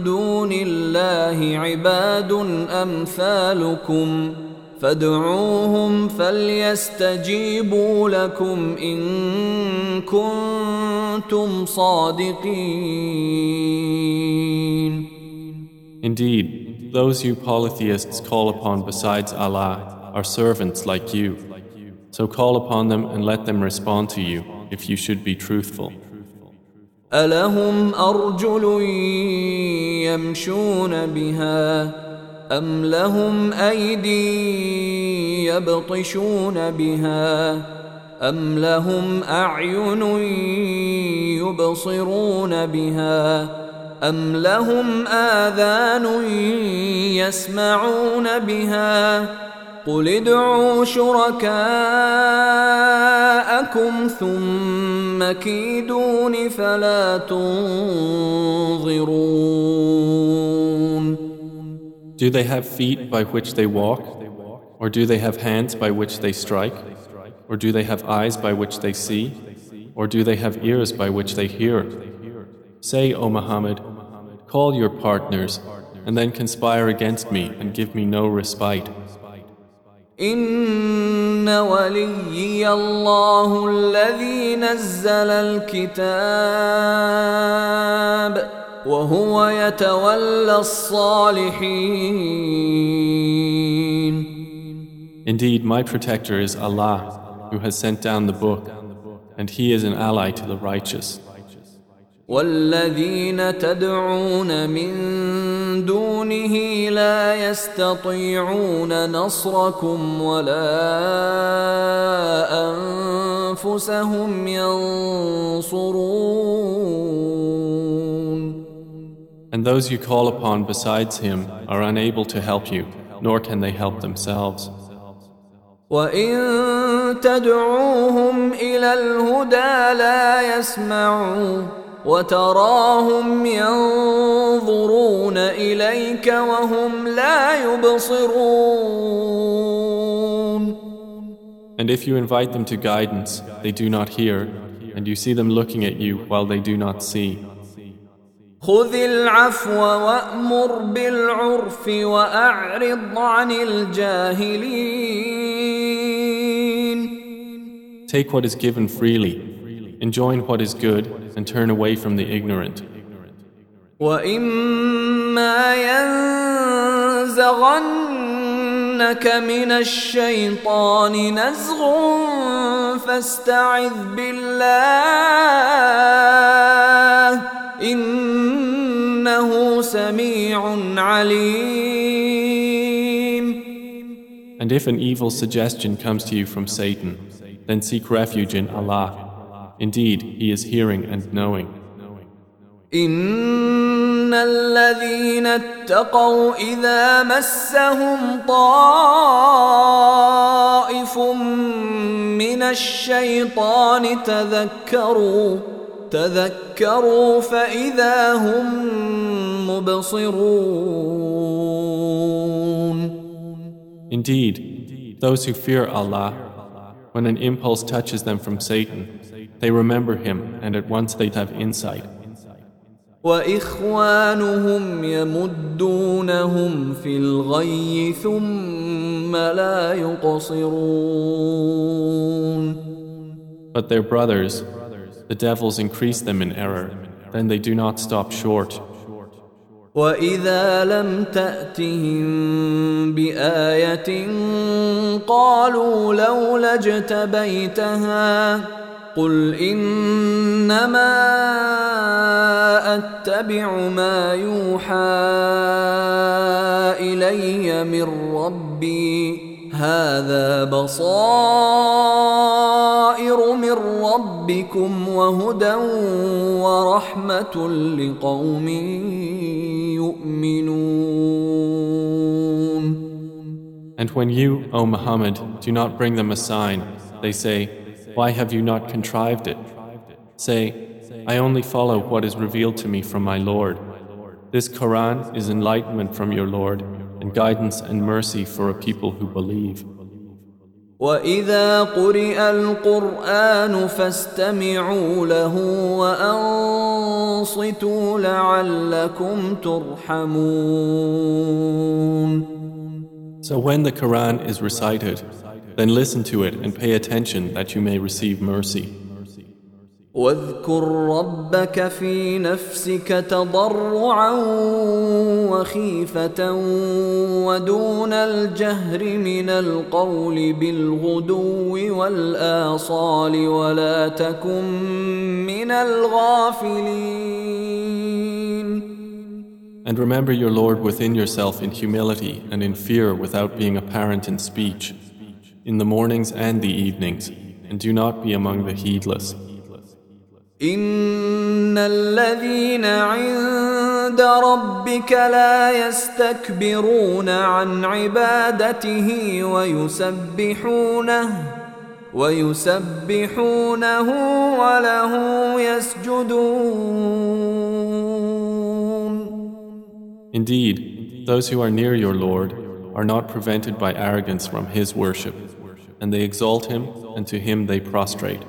دون الله عباد أمثالكم فادعوهم فليستجيبوا لكم إن كنتم صادقين Indeed, those you polytheists call upon besides Allah are servants like you. So call upon them and let them respond to you If you should be truthful. ألهم أرجل يمشون بها أم لهم أيدي يبطشون بها أم لهم أعين يبصرون بها أم لهم آذان يسمعون بها قل ادعوا شركاءكم ثم كيدون فلا تنظرون Do they have feet by which they walk? Or do they have hands by which they strike? Or do they have eyes by which they see? Or do they have ears by which they hear? Say, O Muhammad, call your partners and then conspire against me and give me no respite. إن وليي الله الذي نزل الكتاب وهو يتولى الصالحين Indeed, my protector is Allah, who has sent down the book, and He is an ally to the righteous. والذين تدعون من دونه لا يستطيعون نصركم ولا أنفسهم ينصرون And those you call upon besides Him are unable to help you, nor can they help themselves. وان تدعوهم إلى الهدى لا يسمعوا وتراهم ينظرون اليك وهم لا يبصرون And if you invite them to guidance, they do not hear, and you see them looking at you while they do not see. خذ العفو وامر بالعرف واعرض عن الجاهلين Take what is given freely, enjoin what is good, and turn away from the ignorant. وإما ينزغنك من الشيطان نزغ فاستعذ بالله إنه سميع عليم And if an evil suggestion comes to you from Satan, then seek refuge in Allah. Indeed, He is hearing and knowing. إن الذين اتقوا إذا مسهم طائف من الشيطان تذكروا تذكروا فإذا هم مبصرون Indeed, those who fear Allah, when an impulse touches them from Satan, they remember Him and at once they have insight. واخوانهم يمدونهم في الغي ثم لا يقصرون But their brothers, the devils increase them in error, then they do not stop short. واذا لم تاتهم بايه قالوا لولا اجتبيتها قل انما اتبع ما يوحى الي من ربي هذا بصائر من ربكم وهدى ورحمه لقوم يؤمنون And when you, O Muhammad, do not bring them a sign, they say, Why have you not contrived it? Say, I only follow what is revealed to me from my Lord. This Quran is enlightenment from your Lord and guidance and mercy for a people who believe. واذا قرئ القران فاستمعوا له وانصتوا لعلكم ترحمون So when the Quran is recited, then listen to it and pay attention that you may receive mercy. واذكر ربك في نفسك تضرعا وخيفة ودون الجهر من القول بالغدو والآصال ولا تكن من الغافلين And remember your Lord within yourself in humility and in fear without being apparent in speech, in the mornings and the evenings, and do not be among the heedless. إن الذين عند ربك لا يستكبرون عن عبادته ويسبحونه ويسبحونه وله يسجدون Indeed, those who are near your Lord are not prevented by arrogance from His worship, and they exalt Him, and to Him they prostrate.